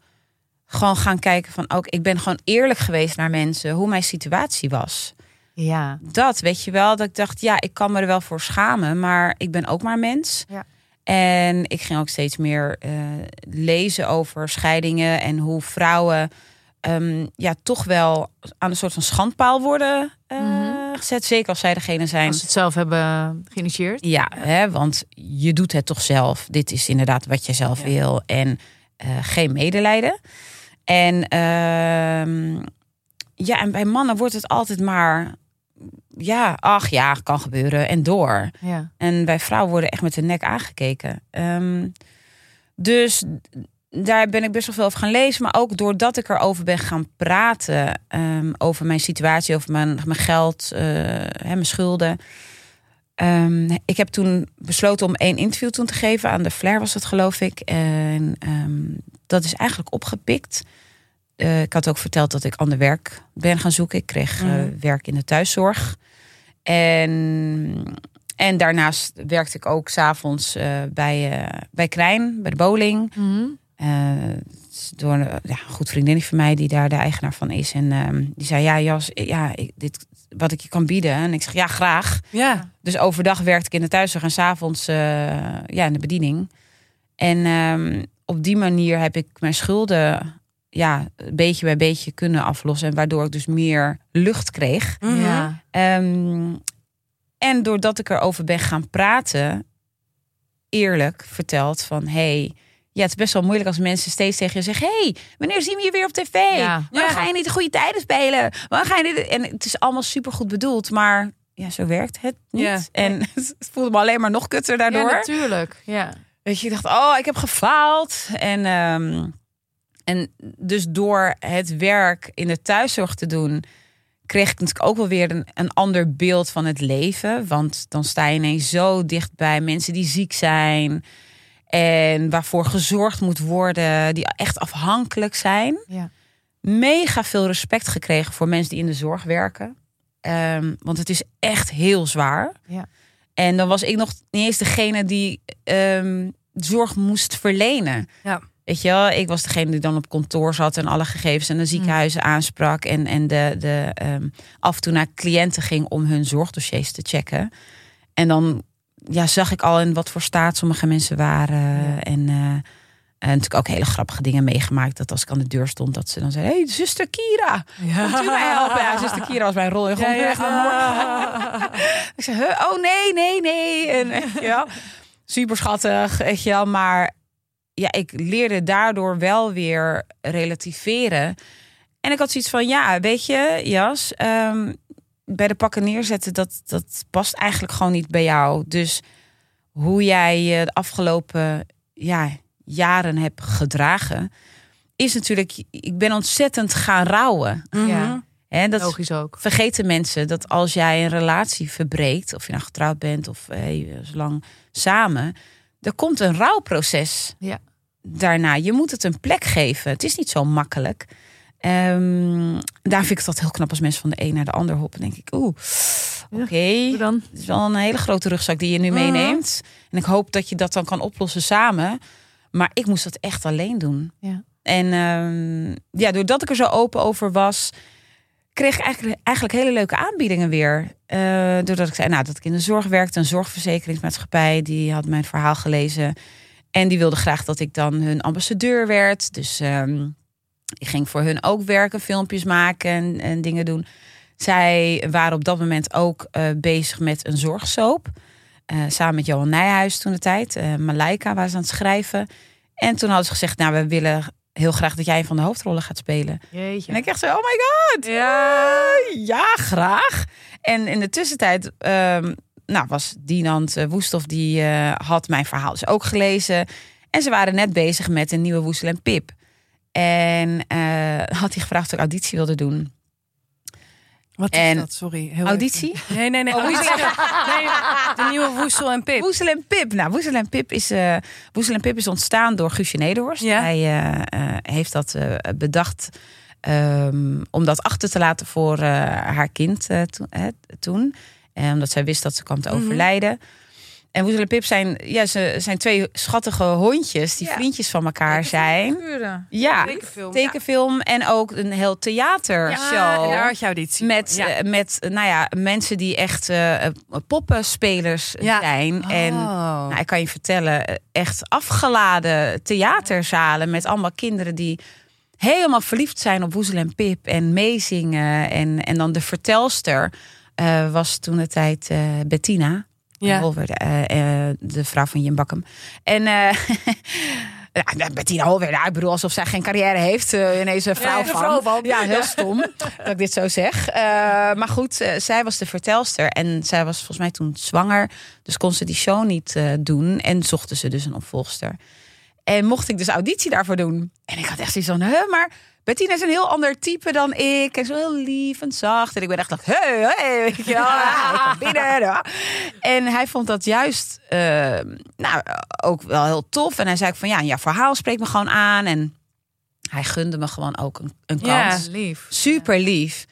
gewoon gaan kijken van... ook ik ben gewoon eerlijk geweest naar mensen hoe mijn situatie was. Ja. Dat, weet je wel, dat ik dacht, ja, ik kan me er wel voor schamen... maar ik ben ook maar mens. Ja. En ik ging ook steeds meer eh, lezen over scheidingen... en hoe vrouwen ehm, ja, toch wel aan een soort van schandpaal worden eh, Mhm. gezet. Zeker als zij degene zijn... Als ze het zelf hebben geïnitieerd. Ja, hè, want je doet het toch zelf. Dit is inderdaad wat je zelf Ja. wil. En eh, geen medelijden. En ehm, ja, en bij mannen wordt het altijd maar... Ja, ach ja, kan gebeuren. En door. Ja. En bij vrouwen worden echt met de nek aangekeken. Ehm, dus daar ben ik best wel veel over gaan lezen. Maar ook doordat ik erover ben gaan praten. ehm, over mijn situatie, over mijn, mijn geld, eh, hè, mijn schulden. Ehm, ik heb toen besloten om één interview toen te geven. Aan de Flair was het, geloof ik. En ehm, dat is eigenlijk opgepikt. Eh, ik had ook verteld dat ik ander werk ben gaan zoeken. Ik kreeg eh, Mhm. werk in de thuiszorg. En, en daarnaast werkte ik ook s'avonds eh bij, bij Krijn, bij de bowling. Is door een ja, goed vriendin van mij die daar de eigenaar van is. En ehm, die zei, ja Jas, ja, ik, dit, wat ik je kan bieden. En ik zeg, ja graag. Ja. Dus overdag werkte ik in de thuiszorg en s'avonds uh, ja, in de bediening. En um, op die manier heb ik mijn schulden ja, beetje bij beetje kunnen aflossen. En waardoor ik dus meer lucht kreeg. -hmm. Ja. Um, en doordat ik erover ben gaan praten, eerlijk verteld van... hey, ja, het is best wel moeilijk als mensen steeds tegen je zeggen... hey, wanneer zien we je weer op tv? Ja. Waarom ga je niet de goede tijden spelen? Waarom ga je dit... En het is allemaal supergoed bedoeld, maar ja, zo werkt het niet. Ja. En het voelde me alleen maar nog kutter daardoor. Ja, natuurlijk. Ja. Weet je, ik dacht, oh, ik heb gefaald. En, um, en dus door het werk in de thuiszorg te doen, kreeg ik natuurlijk ook wel weer een, een ander beeld van het leven. Want dan sta je ineens zo dicht bij mensen die ziek zijn. En waarvoor gezorgd moet worden, die echt afhankelijk zijn. Ja. Mega veel respect gekregen voor mensen die in de zorg werken. Ehm, want het is echt heel zwaar. Ja. En dan was ik nog niet eens degene die ehm, zorg moest verlenen. Ja. Weet je wel, ik was degene die dan op kantoor zat en alle gegevens en de ziekenhuizen aansprak. En, en de, de, ehm, af en toe naar cliënten ging om hun zorgdossiers te checken. En dan ja, zag ik al in wat voor staat sommige mensen waren. En, eh, en natuurlijk ook hele grappige dingen meegemaakt. Dat als ik aan de deur stond, dat ze dan zei: Hey, zuster Kira, komt u mij helpen? Ja, zuster Kira was mijn rol. Gewoon Ja, ja. morgen. Ik zei: huh? Oh nee, nee, nee. En, ja, super schattig, weet je wel. Maar ja, ik leerde daardoor wel weer relativeren. En ik had zoiets van: Ja, weet je, Jas, ehm, bij de pakken neerzetten, dat, dat past eigenlijk gewoon niet bij jou. Dus hoe jij je de afgelopen ja, jaren hebt gedragen, is natuurlijk, ik ben ontzettend gaan rouwen. Mhm. Ja. Hè, dat Logisch ook. vergeten mensen dat als jij een relatie verbreekt, of je nou getrouwd bent of hey, zo lang samen, er komt een rouwproces Ja. daarna. Je moet het een plek geven. Het is niet zo makkelijk. Ehm, daar vind ik het altijd heel knap als mensen van de een naar de ander hoppen. denk ik, oeh, oké. Het is wel een hele grote rugzak die je nu meeneemt. En ik hoop dat je dat dan kan oplossen samen. Maar ik moest dat echt alleen doen. Ja. En ehm, ja, doordat ik er zo open over was, kreeg ik eigenlijk, eigenlijk hele leuke aanbiedingen weer. Eh, doordat ik zei nou, dat ik in de zorg werkte, een zorgverzekeringsmaatschappij, die had mijn verhaal gelezen. En die wilde graag dat ik dan hun ambassadeur werd. Dus ehm, ik ging voor hun ook werken, filmpjes maken en, en dingen doen. Zij waren op dat moment ook eh, bezig met een zorgsoap. Eh, samen met Johan Nijhuis toen de tijd. eh Malaika waren ze aan het schrijven. En toen hadden ze gezegd, nou, we willen heel graag dat jij een van de hoofdrollen gaat spelen. Jeetje. En ik echt zo, oh my god. Ja. Ja, graag. En in de tussentijd ehm, nou, was Dinant uh, Woestof, die had mijn verhaal dus ook gelezen. En ze waren net bezig met een nieuwe Woestel en Pip. En eh, had hij gevraagd of ik auditie wilde doen. Wat is En- dat? Sorry. Heel Auditie? even. Nee, nee, nee. Oh, nee. De nieuwe Woestel en Pip. Woestel en Pip. Nou, Woestel en Pip is, Woestel en Pip is ontstaan door Guusje Nederhorst. Ja. Hij eh, heeft dat bedacht ehm, om dat achter te laten voor haar kind toen. Eh, omdat zij wist dat ze kwam te Mhm. overlijden. En Woestel en Pip zijn, ja, ze zijn twee schattige hondjes die Ja. vriendjes van elkaar zijn. Ja, Tekenfilm. tekenfilm en ook een heel theatershow. Ja, daar had je auditie. Met, Ja. eh, met nou ja, mensen die echt eh, poppenspelers zijn. En Oh. nou, ik kan je vertellen, echt afgeladen theaterzalen met allemaal kinderen die helemaal verliefd zijn op Woezel en Pip en meezingen. En, en dan de vertelster was toen de tijd Bettina. Ja. Eh, eh, de vrouw van Jim Bakkum. En eh ja, Bettina Holwerde, ik bedoel alsof zij geen carrière heeft. ineens een vrouw, Ja, van. vrouw van. Ja, heel stom dat ik dit zo zeg. Maar goed, zij was de vertelster. En zij was volgens mij toen zwanger. Dus kon ze die show niet doen. En zochten ze dus een opvolgster. En mocht ik dus auditie daarvoor doen. En ik had echt zoiets van, huh, maar Bettina is een heel ander type dan ik. En zo heel lief en zacht. En ik ben echt like, hey, hey, weet je wel. Ja, binnen. ja. En hij vond dat juist eh, nou, ook wel heel tof. En hij zei ook van, ja, jouw verhaal spreekt me gewoon aan. En hij gunde me gewoon ook een, een Ja. kans. Lief. Super lief.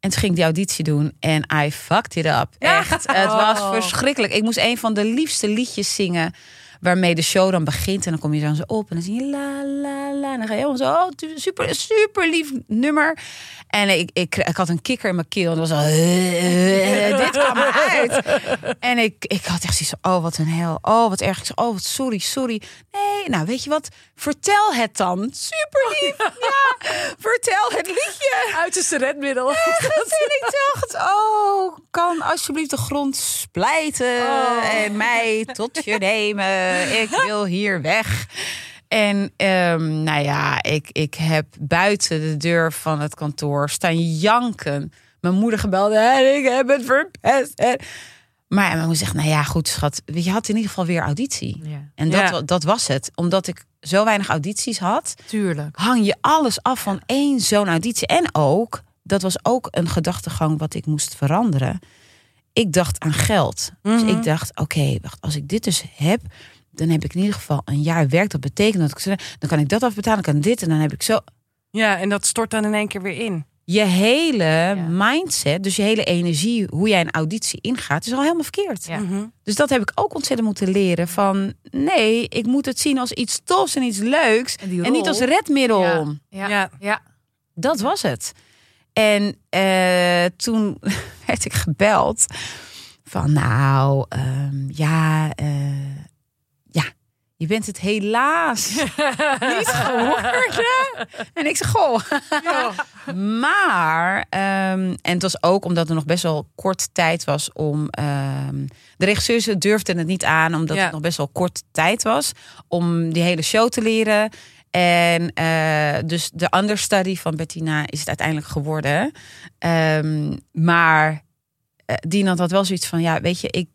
En toen ging ik die auditie doen en I fucked it up. Ja. Echt, het was Oh. verschrikkelijk. Ik moest een van de liefste liedjes zingen waarmee de show dan begint. En dan kom je dan zo op en dan zie je la la la. En dan ga je helemaal zo, oh, super, super lief nummer. En ik, ik, ik had een kikker in mijn keel. En dat was al, dit kwam eruit. En ik, ik had echt zoiets van, oh wat een hel. Oh wat erg. Ik zei, oh wat sorry, sorry. Nee, nou weet je wat, vertel het dan. Super lief, ja. Vertel het liedje. Uiterste redmiddel. En ik dacht, oh, kan alsjeblieft de grond splijten Oh. en mij tot je nemen. Ik wil hier weg. En ehm, nou ja, ik, ik heb buiten de deur van het kantoor staan janken. Mijn moeder gebeld en ik heb het verpest. En- Maar mijn moeder zegt, nou ja, goed schat. Je had in ieder geval weer auditie. Ja, En dat, Ja. dat was het. Omdat ik zo weinig audities had, tuurlijk. hang je alles af van één zo'n auditie. En ook dat was ook een gedachtegang wat ik moest veranderen. Ik dacht aan geld. Dus Mhm. ik dacht, oké, wacht, als ik dit dus heb, dan heb ik in ieder geval een jaar werk. Dat betekent dat ik dan kan ik dat afbetalen, dan kan dit en dan heb ik zo Ja, en dat stort dan in één keer weer in. je hele mindset, dus je hele energie, hoe jij een auditie ingaat, is al helemaal verkeerd. Ja. Mhm. Dus dat heb ik ook ontzettend moeten leren. Van nee, ik moet het zien als iets tofs en iets leuks. En, niet als redmiddel. Ja. Ja. Ja. Dat was het. En eh, toen werd ik gebeld van nou, ehm, ja, eh, ja, je bent het helaas niet geworden. En ik zeg, goh. Maar, ehm, en het was ook omdat er nog best wel kort tijd was om. ehm, de regisseurs durfden het niet aan, omdat Ja. het nog best wel kort tijd was om die hele show te leren. En eh, dus de understudy van Bettina is het uiteindelijk geworden. Ehm, maar eh Dinant had wel zoiets van: ja, weet je, ik-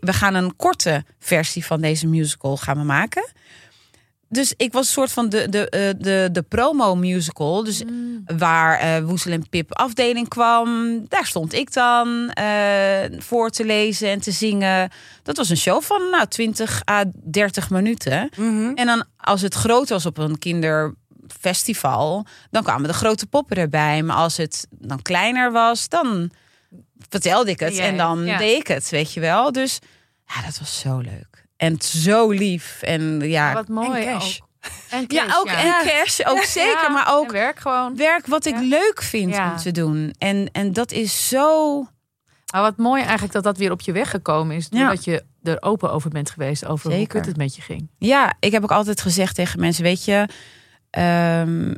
we gaan een korte versie van deze musical gaan we maken. Dus ik was een soort van de, de, eh, de, de promo musical. Dus waar eh Woezel en Pip afdeling kwam, daar stond ik dan eh, voor te lezen en te zingen. Dat was een show van nou, 20 à 30 minuten. Mhm. En dan als het groot was op een kinderfestival, dan kwamen de grote poppen erbij. Maar als het dan kleiner was, dan vertelde ik het en dan ja. deed ik het, weet je wel. Dus ja, dat was zo leuk. En zo lief. En ja, Wat mooi. En cash. ook. En ja cash, ook en cash, ook zeker, Ja, maar en ook werk gewoon. werk wat ik Ja. leuk vind Ja. om te doen. En, en dat is zo. Maar wat mooi eigenlijk dat dat weer op je weg gekomen is. Ja. Doordat je er open over bent geweest. Over hoe kut het met je ging. Ja, ik heb ook altijd gezegd tegen mensen: Weet je, ehm,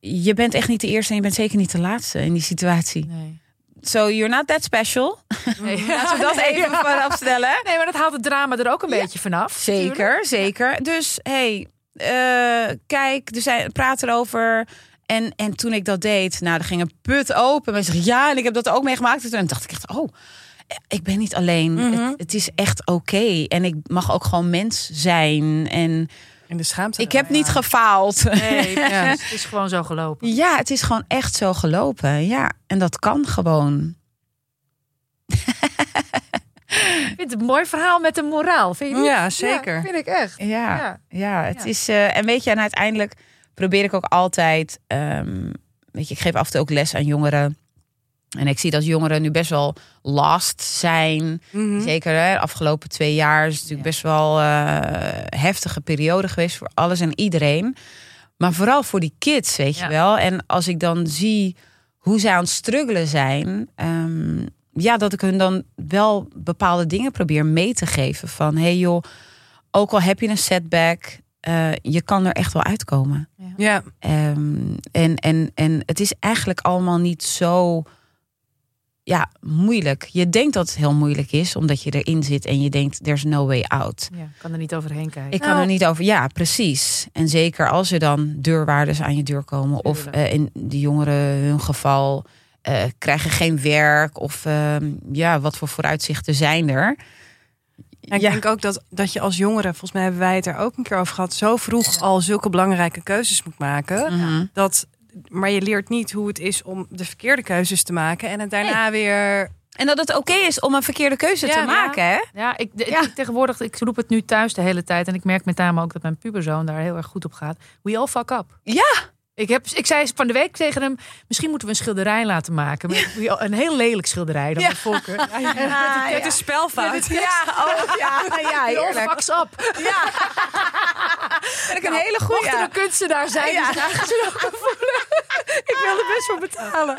je bent echt niet de eerste en je bent zeker niet de laatste in die situatie. Nee. So you're not that special. Nee. Laten we dat even ja. vooraf stellen. Nee, maar dat haalt het drama er ook een beetje vanaf. Zeker, zeker. Dus hey, eh, kijk, er zijn, praat erover. En, en toen ik dat deed, nou, er ging een put open. Mensen zeggen, ja, en ik heb dat ook meegemaakt. En toen dacht ik echt, oh, ik ben niet alleen. Mhm. het, het is echt oké. En ik mag ook gewoon mens zijn. En En de schaamte. ik heb niet gefaald. Nee, het is gewoon zo gelopen. Ja, het is gewoon echt zo gelopen. Ja, en dat kan gewoon. Ik vind het een mooi verhaal met een moraal. Vind je niet? Ja, zeker. vind ik echt. Ja, Ja. ja. het Ja. is. eh, en weet je, en uiteindelijk probeer ik ook altijd. ehm, weet je, ik geef af en toe ook les aan jongeren. En ik zie dat jongeren nu best wel last zijn. Mhm. Zeker hè, de afgelopen twee jaar is het natuurlijk best wel eh, heftige periode geweest voor alles en iedereen. Maar vooral voor die kids, weet Ja. je wel. En als ik dan zie hoe zij aan het struggelen zijn, ehm, ja, dat ik hun dan wel bepaalde dingen probeer mee te geven. Van hey joh, ook al heb je een setback, eh, je kan er echt wel uitkomen. Ja, Ehm, en, en, en het is eigenlijk allemaal niet zo ja, moeilijk. Je denkt dat het heel moeilijk is, omdat je erin zit en je denkt, there's no way out. Ja, ik kan er niet overheen kijken. Ik kan Nou. er niet over. Ja, precies. En zeker als er dan deurwaarders aan je deur komen, of eh, in de jongeren hun geval eh, krijgen geen werk, of ehm, ja, wat voor vooruitzichten zijn er? Ja, ik Ja. denk ook dat, dat je als jongere, volgens mij hebben wij het er ook een keer over gehad, zo vroeg al zulke belangrijke keuzes moet maken. Mhm. Dat, maar je leert niet hoe het is om de verkeerde keuzes te maken en het daarna weer. En dat het oké is om een verkeerde keuze Ja, te ja. maken, hè? Ja, ik, de- Ja. ik tegenwoordig, ik roep het nu thuis de hele tijd. En ik merk met name ook dat mijn puberzoon daar heel erg goed op gaat. We all fuck up. Ja. Ik, heb, ik zei van de week tegen hem, misschien moeten we een schilderij laten maken. Een heel lelijk schilderij dan Ja. ja. Het is spelfout. Ja, oh ja, ja, heerlijk. fucks up. Ja. Vind ik een hele Mocht goede. er een kunstenaar zijn, Ja. die zich aangezogen voelen. ik wil er best voor betalen.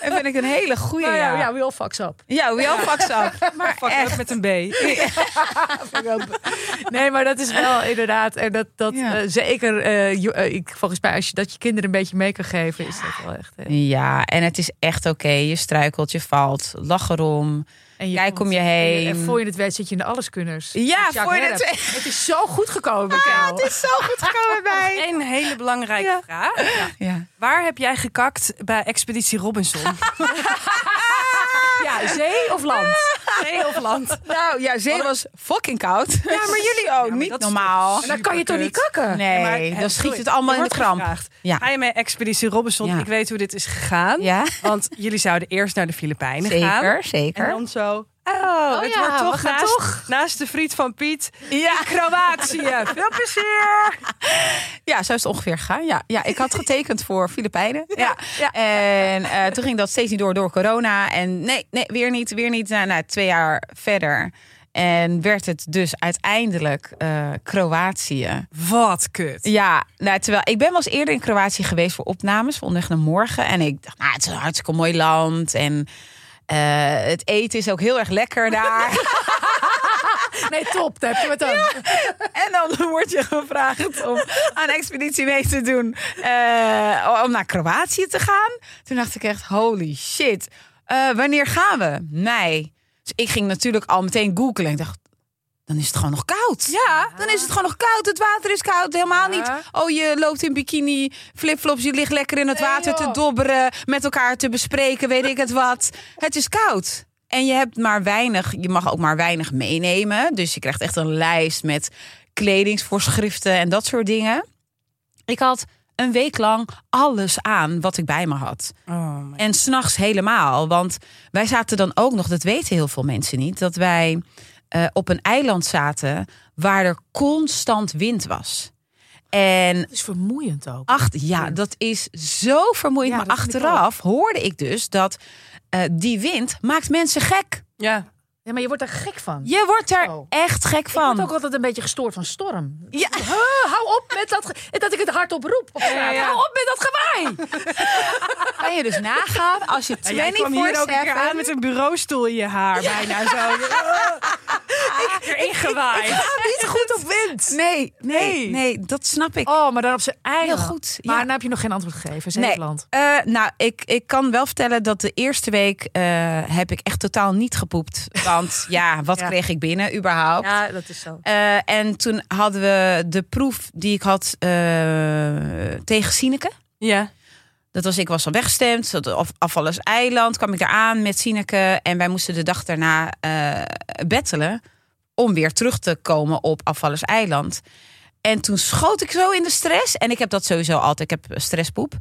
Dat vind ik een hele goede. Nou ja, ja. we all fucks up. Ja, we all fucks up. Maar echt. met een B. Nee, maar dat is wel inderdaad. En dat, dat Ja. eh, zeker, eh, eh, ik, volgens mij, als je dat je kinderen een beetje mee kan geven, is dat wel echt. eh, Ja, en het is echt oké. Je struikelt, je valt, lach erom. En Kijk komt- om je En, heen. en voor je het weet zit je in de alleskunners. Ja, voor je het Het is zo goed gekomen, Kel. Het is zo goed gekomen bij. Een hele belangrijke vraag. Ja. Waar heb jij gekakt bij Expeditie Robinson? Ja, zee of land? Zee of land? Nou ja, zee was fucking koud. Ja, maar jullie ook. maar niet normaal. toch Dan kan je toch niet kakken? Nee, Maar, dan schiet het allemaal in de kramp. gevraagd, Ja. Ga je met Expeditie Robinson? Ja. Ik weet hoe dit is gegaan. Ja, Want jullie zouden eerst naar de Filipijnen gaan. zeker, zeker. En dan zo... Oh, het ja, wordt toch naast, toch. naast de friet van Piet. Ja. Kroatië. Veel plezier. Ja, zo is het ongeveer gegaan. Ja, ja ik had getekend voor Filipijnen. Ja. ja. En eh, toen ging dat steeds niet door door corona. En nee, nee weer niet, weer niet. Nou, nou, twee jaar verder. En werd het dus uiteindelijk eh, Kroatië. Wat kut. Ja, nou, terwijl ik ben wel eens eerder in Kroatië geweest voor opnames van Onderweg naar Morgen. En ik dacht, nou, het is een hartstikke mooi land. En het eten is ook heel erg lekker daar. Nee, top. Daar heb je het dan. En dan word je gevraagd om aan een expeditie mee te doen. eh, om naar Kroatië te gaan. Toen dacht ik echt, holy shit. Eh, wanneer gaan we? Mei. Dus ik ging natuurlijk al meteen googlen. Ik dacht, dan is het gewoon nog koud. Ja. Dan is het gewoon nog koud. Het water is koud. Helemaal Ja. niet. Oh, je loopt in bikini, flipflops. Je ligt lekker in het Nee, water te dobberen. Met elkaar te bespreken, weet ik het wat. Het is koud. En je hebt maar weinig. Je mag ook maar weinig meenemen. Dus je krijgt echt een lijst met kledingsvoorschriften en dat soort dingen. Ik had een week lang alles aan wat ik bij me had. Oh, En s'nachts helemaal. Want wij zaten dan ook nog, dat weten heel veel mensen niet, dat wij eh, op een eiland zaten waar er constant wind was. En Het is vermoeiend ook. acht, ja, dat is zo vermoeiend. Ja, maar dat ik achteraf hoorde ik dus dat eh, die wind maakt mensen gek. ja. Ja, maar je wordt er gek van. Je wordt er Oh. echt gek Ik van. word ook altijd een beetje gestoord van storm. Ja. Huh, hou op met dat. ge- Dat ik het hardop roep. Op ja. Hou op met dat gewaai. Kan je dus nagaan als je En jij kwam hier ook een keer aan 24/7 met een bureaustoel in je haar. Bijna zo. Erin gewaaid. Niet goed op wind. Nee, nee, Nee. nee, dat snap ik. Oh, maar dan op zijn eiland. Heel goed, Maar ja. dan heb je nog geen antwoord gegeven. Nee. Zeeland. Eh, nou, ik, ik kan wel vertellen dat de eerste week eh, heb ik echt totaal niet gepoept. Want ja, wat Ja. kreeg ik binnen überhaupt? Ja, dat is zo. Eh, en toen hadden we de proef die ik had eh, tegen Sineke. Ja. Dat was, ik was al weggestemd, op Afvallers Eiland, kwam ik daar aan met Sineke. En wij moesten de dag daarna eh bettelen om weer terug te komen op Afvallers Eiland. En toen schoot ik zo in de stress. En ik heb dat sowieso altijd. Ik heb stresspoep.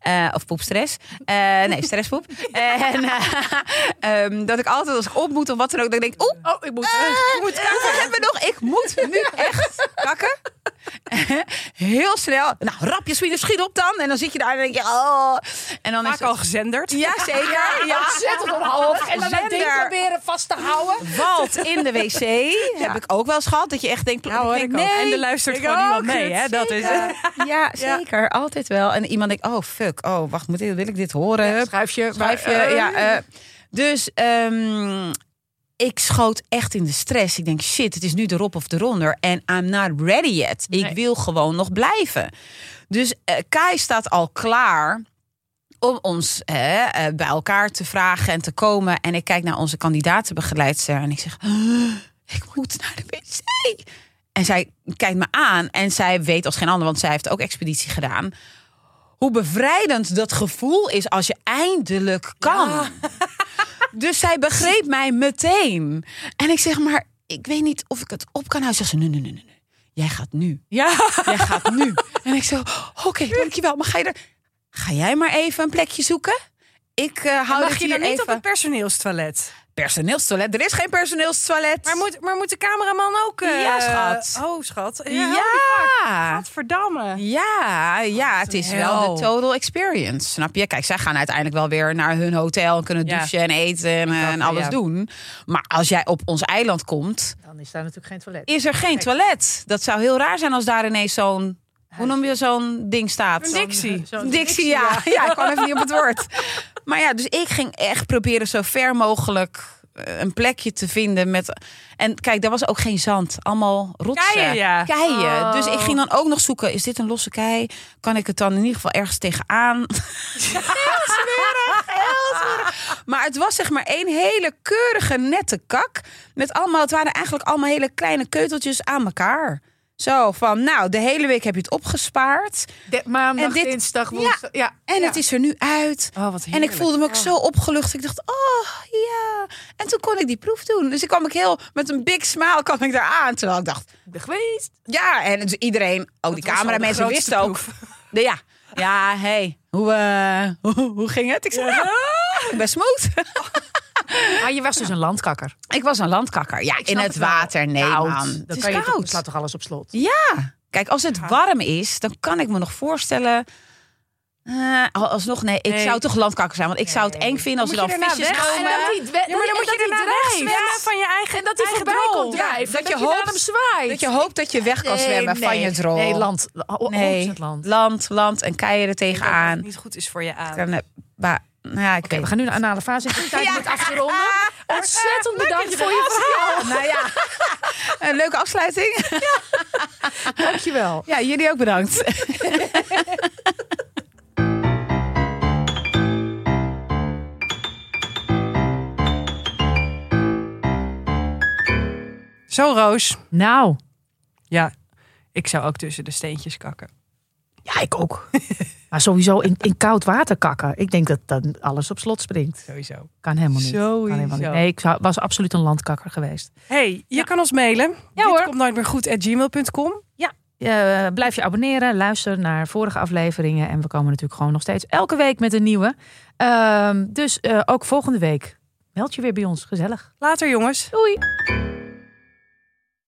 Eh, of poepstress. Eh, nee, stresspoep. en eh, ehm, dat ik altijd als ik op moet of wat dan ook. Dan denk ik, oeh, Oh, ik moet. ik moet kakken. hebben we nog? Ik moet nu echt kakken. Heel snel. Nou, rap je schiet op dan. En dan zit je daar en denk je, oh. En dan is Vaak het... al gezenderd. Ja, zeker. Ja, Zet het omhoog en dan dat ding zender. proberen vast te houden. Valt in de wc. Heb ik ook wel eens gehad. Dat je echt denkt, Ja, hoor, denk, nee. En er luistert Ik gewoon niemand mee, hè? Dat is het. Ja, zeker. Altijd wel. En iemand denkt, oh fuck. Oh, wacht, moet ik, wil ik dit horen? Schuifje. Schuifje, maar, ja. eh, dus ehm, ik schoot echt in de stress. Ik denk, shit, het is nu erop of eronder. En I'm not ready yet. Ik wil gewoon nog blijven. Dus eh, Kai staat al klaar om ons eh, bij elkaar te vragen en te komen. En ik kijk naar onze kandidatenbegeleidster en ik zeg, "Ah, ik moet naar de wc. En zij kijkt me aan en zij weet als geen ander, want zij heeft ook expeditie gedaan. Hoe bevrijdend dat gevoel is als je eindelijk kan. Dus zij begreep mij meteen. En ik zeg maar, ik weet niet of ik het op kan houden. Zegt ze, nee, nee, nee, nee. Jij gaat nu. Ja. Jij gaat nu. En ik zo, oké, dankjewel. Maar ga je er... Ga jij maar even een plekje zoeken? Ik eh hou Mag je hier dan niet even... op het personeelstoilet? Personeelstoilet. Er is geen personeelstoilet. Maar moet, maar moet de cameraman ook... eh, Ja, schat. Oh, schat. Ja. Ja. Gadverdamme. Ja, ja, het is wel de total experience. Snap je? Kijk, zij gaan uiteindelijk wel weer naar hun hotel en kunnen Ja. douchen en eten en, eh, alles ja. doen. Maar als jij op ons eiland komt, Dan is daar natuurlijk geen toilet. is er geen toilet. Dat zou heel raar zijn als daar ineens zo'n, hoe noem je zo'n ding staat? Een Dixie. Zo'n Dixie, ja. ja. ik kwam even niet op het woord. Maar ja, dus ik ging echt proberen zo ver mogelijk eh, een plekje te vinden met. En kijk, daar was ook geen zand. Allemaal rotsen. Keien, ja. Keien. Oh. Dus ik ging dan ook nog zoeken. Is dit een losse kei? Kan ik het dan in ieder geval ergens tegenaan? heel smerig, heel smerig. Maar het was zeg maar één hele keurige, nette kak. Met allemaal, het waren eigenlijk allemaal hele kleine keuteltjes aan elkaar. Zo van, nou, de hele week heb je het opgespaard. De, maandag, En dit- dinsdag, woensdag. Ja. En Ja. het is er nu uit. Oh, wat En ik voelde me ook zo opgelucht. Ik dacht, oh ja. En toen kon ik die proef doen. Dus ik kwam ik heel met een big smile kwam ik daar aan. Terwijl ik dacht, Ik ben geweest. ja. En dus iedereen, ook die Dat de cameramensen wisten ook. De, ja, ja, hey, hoe, eh, hoe, hoe ging het? Ik zei, ja, ik ben smooth. Maar je was dus een landkakker. Ik was een landkakker. Ja, in het water. Nee, Koud. man. Dan Het is kan je koud. slaat toch alles op slot? Ja. Kijk, als het warm is, dan kan ik me nog voorstellen. al- alsnog, nee, ik Nee. zou toch landkakker zijn. Want ik zou het eng vinden als er dan visjes weg? komen. En dat die, Ja, maar dan moet je daarna wegzwemmen van je eigen En dat eigen voorbij drol. komt drijven. Dat, dat je hoopt- hem zwaait. Dat je hoopt dat je weg kan Nee, zwemmen van je drol. Nee, land. O- land. land, land en keien er denk dat tegenaan. het niet goed is voor je aan. Dan, eh, nou ja, ik we gaan nu naar anale fase. Is tijd om Ja. het af te ronden. Ontzettend bedankt voor je verhaal. Nou ja, een leuke afsluiting. Dankjewel. Ja, jullie ook bedankt. Zo, Roos. Nou, Ja, ik zou ook tussen de steentjes kakken. Ja, ik ook. Maar sowieso in, in koud water kakken. Ik denk dat dan alles op slot springt. Sowieso. Kan helemaal niet. Kan Sowieso. helemaal niet. Nee, ik zou, was absoluut een landkakker geweest. Hey, je kan ons mailen. Ja, Dit hoor. komt nooit meer goed at gmail.com. Eh, blijf je abonneren, luister naar vorige afleveringen. En we komen natuurlijk gewoon nog steeds elke week met een nieuwe. Ehm, dus eh, ook volgende week meld je weer bij ons. Gezellig. Later jongens. Doei!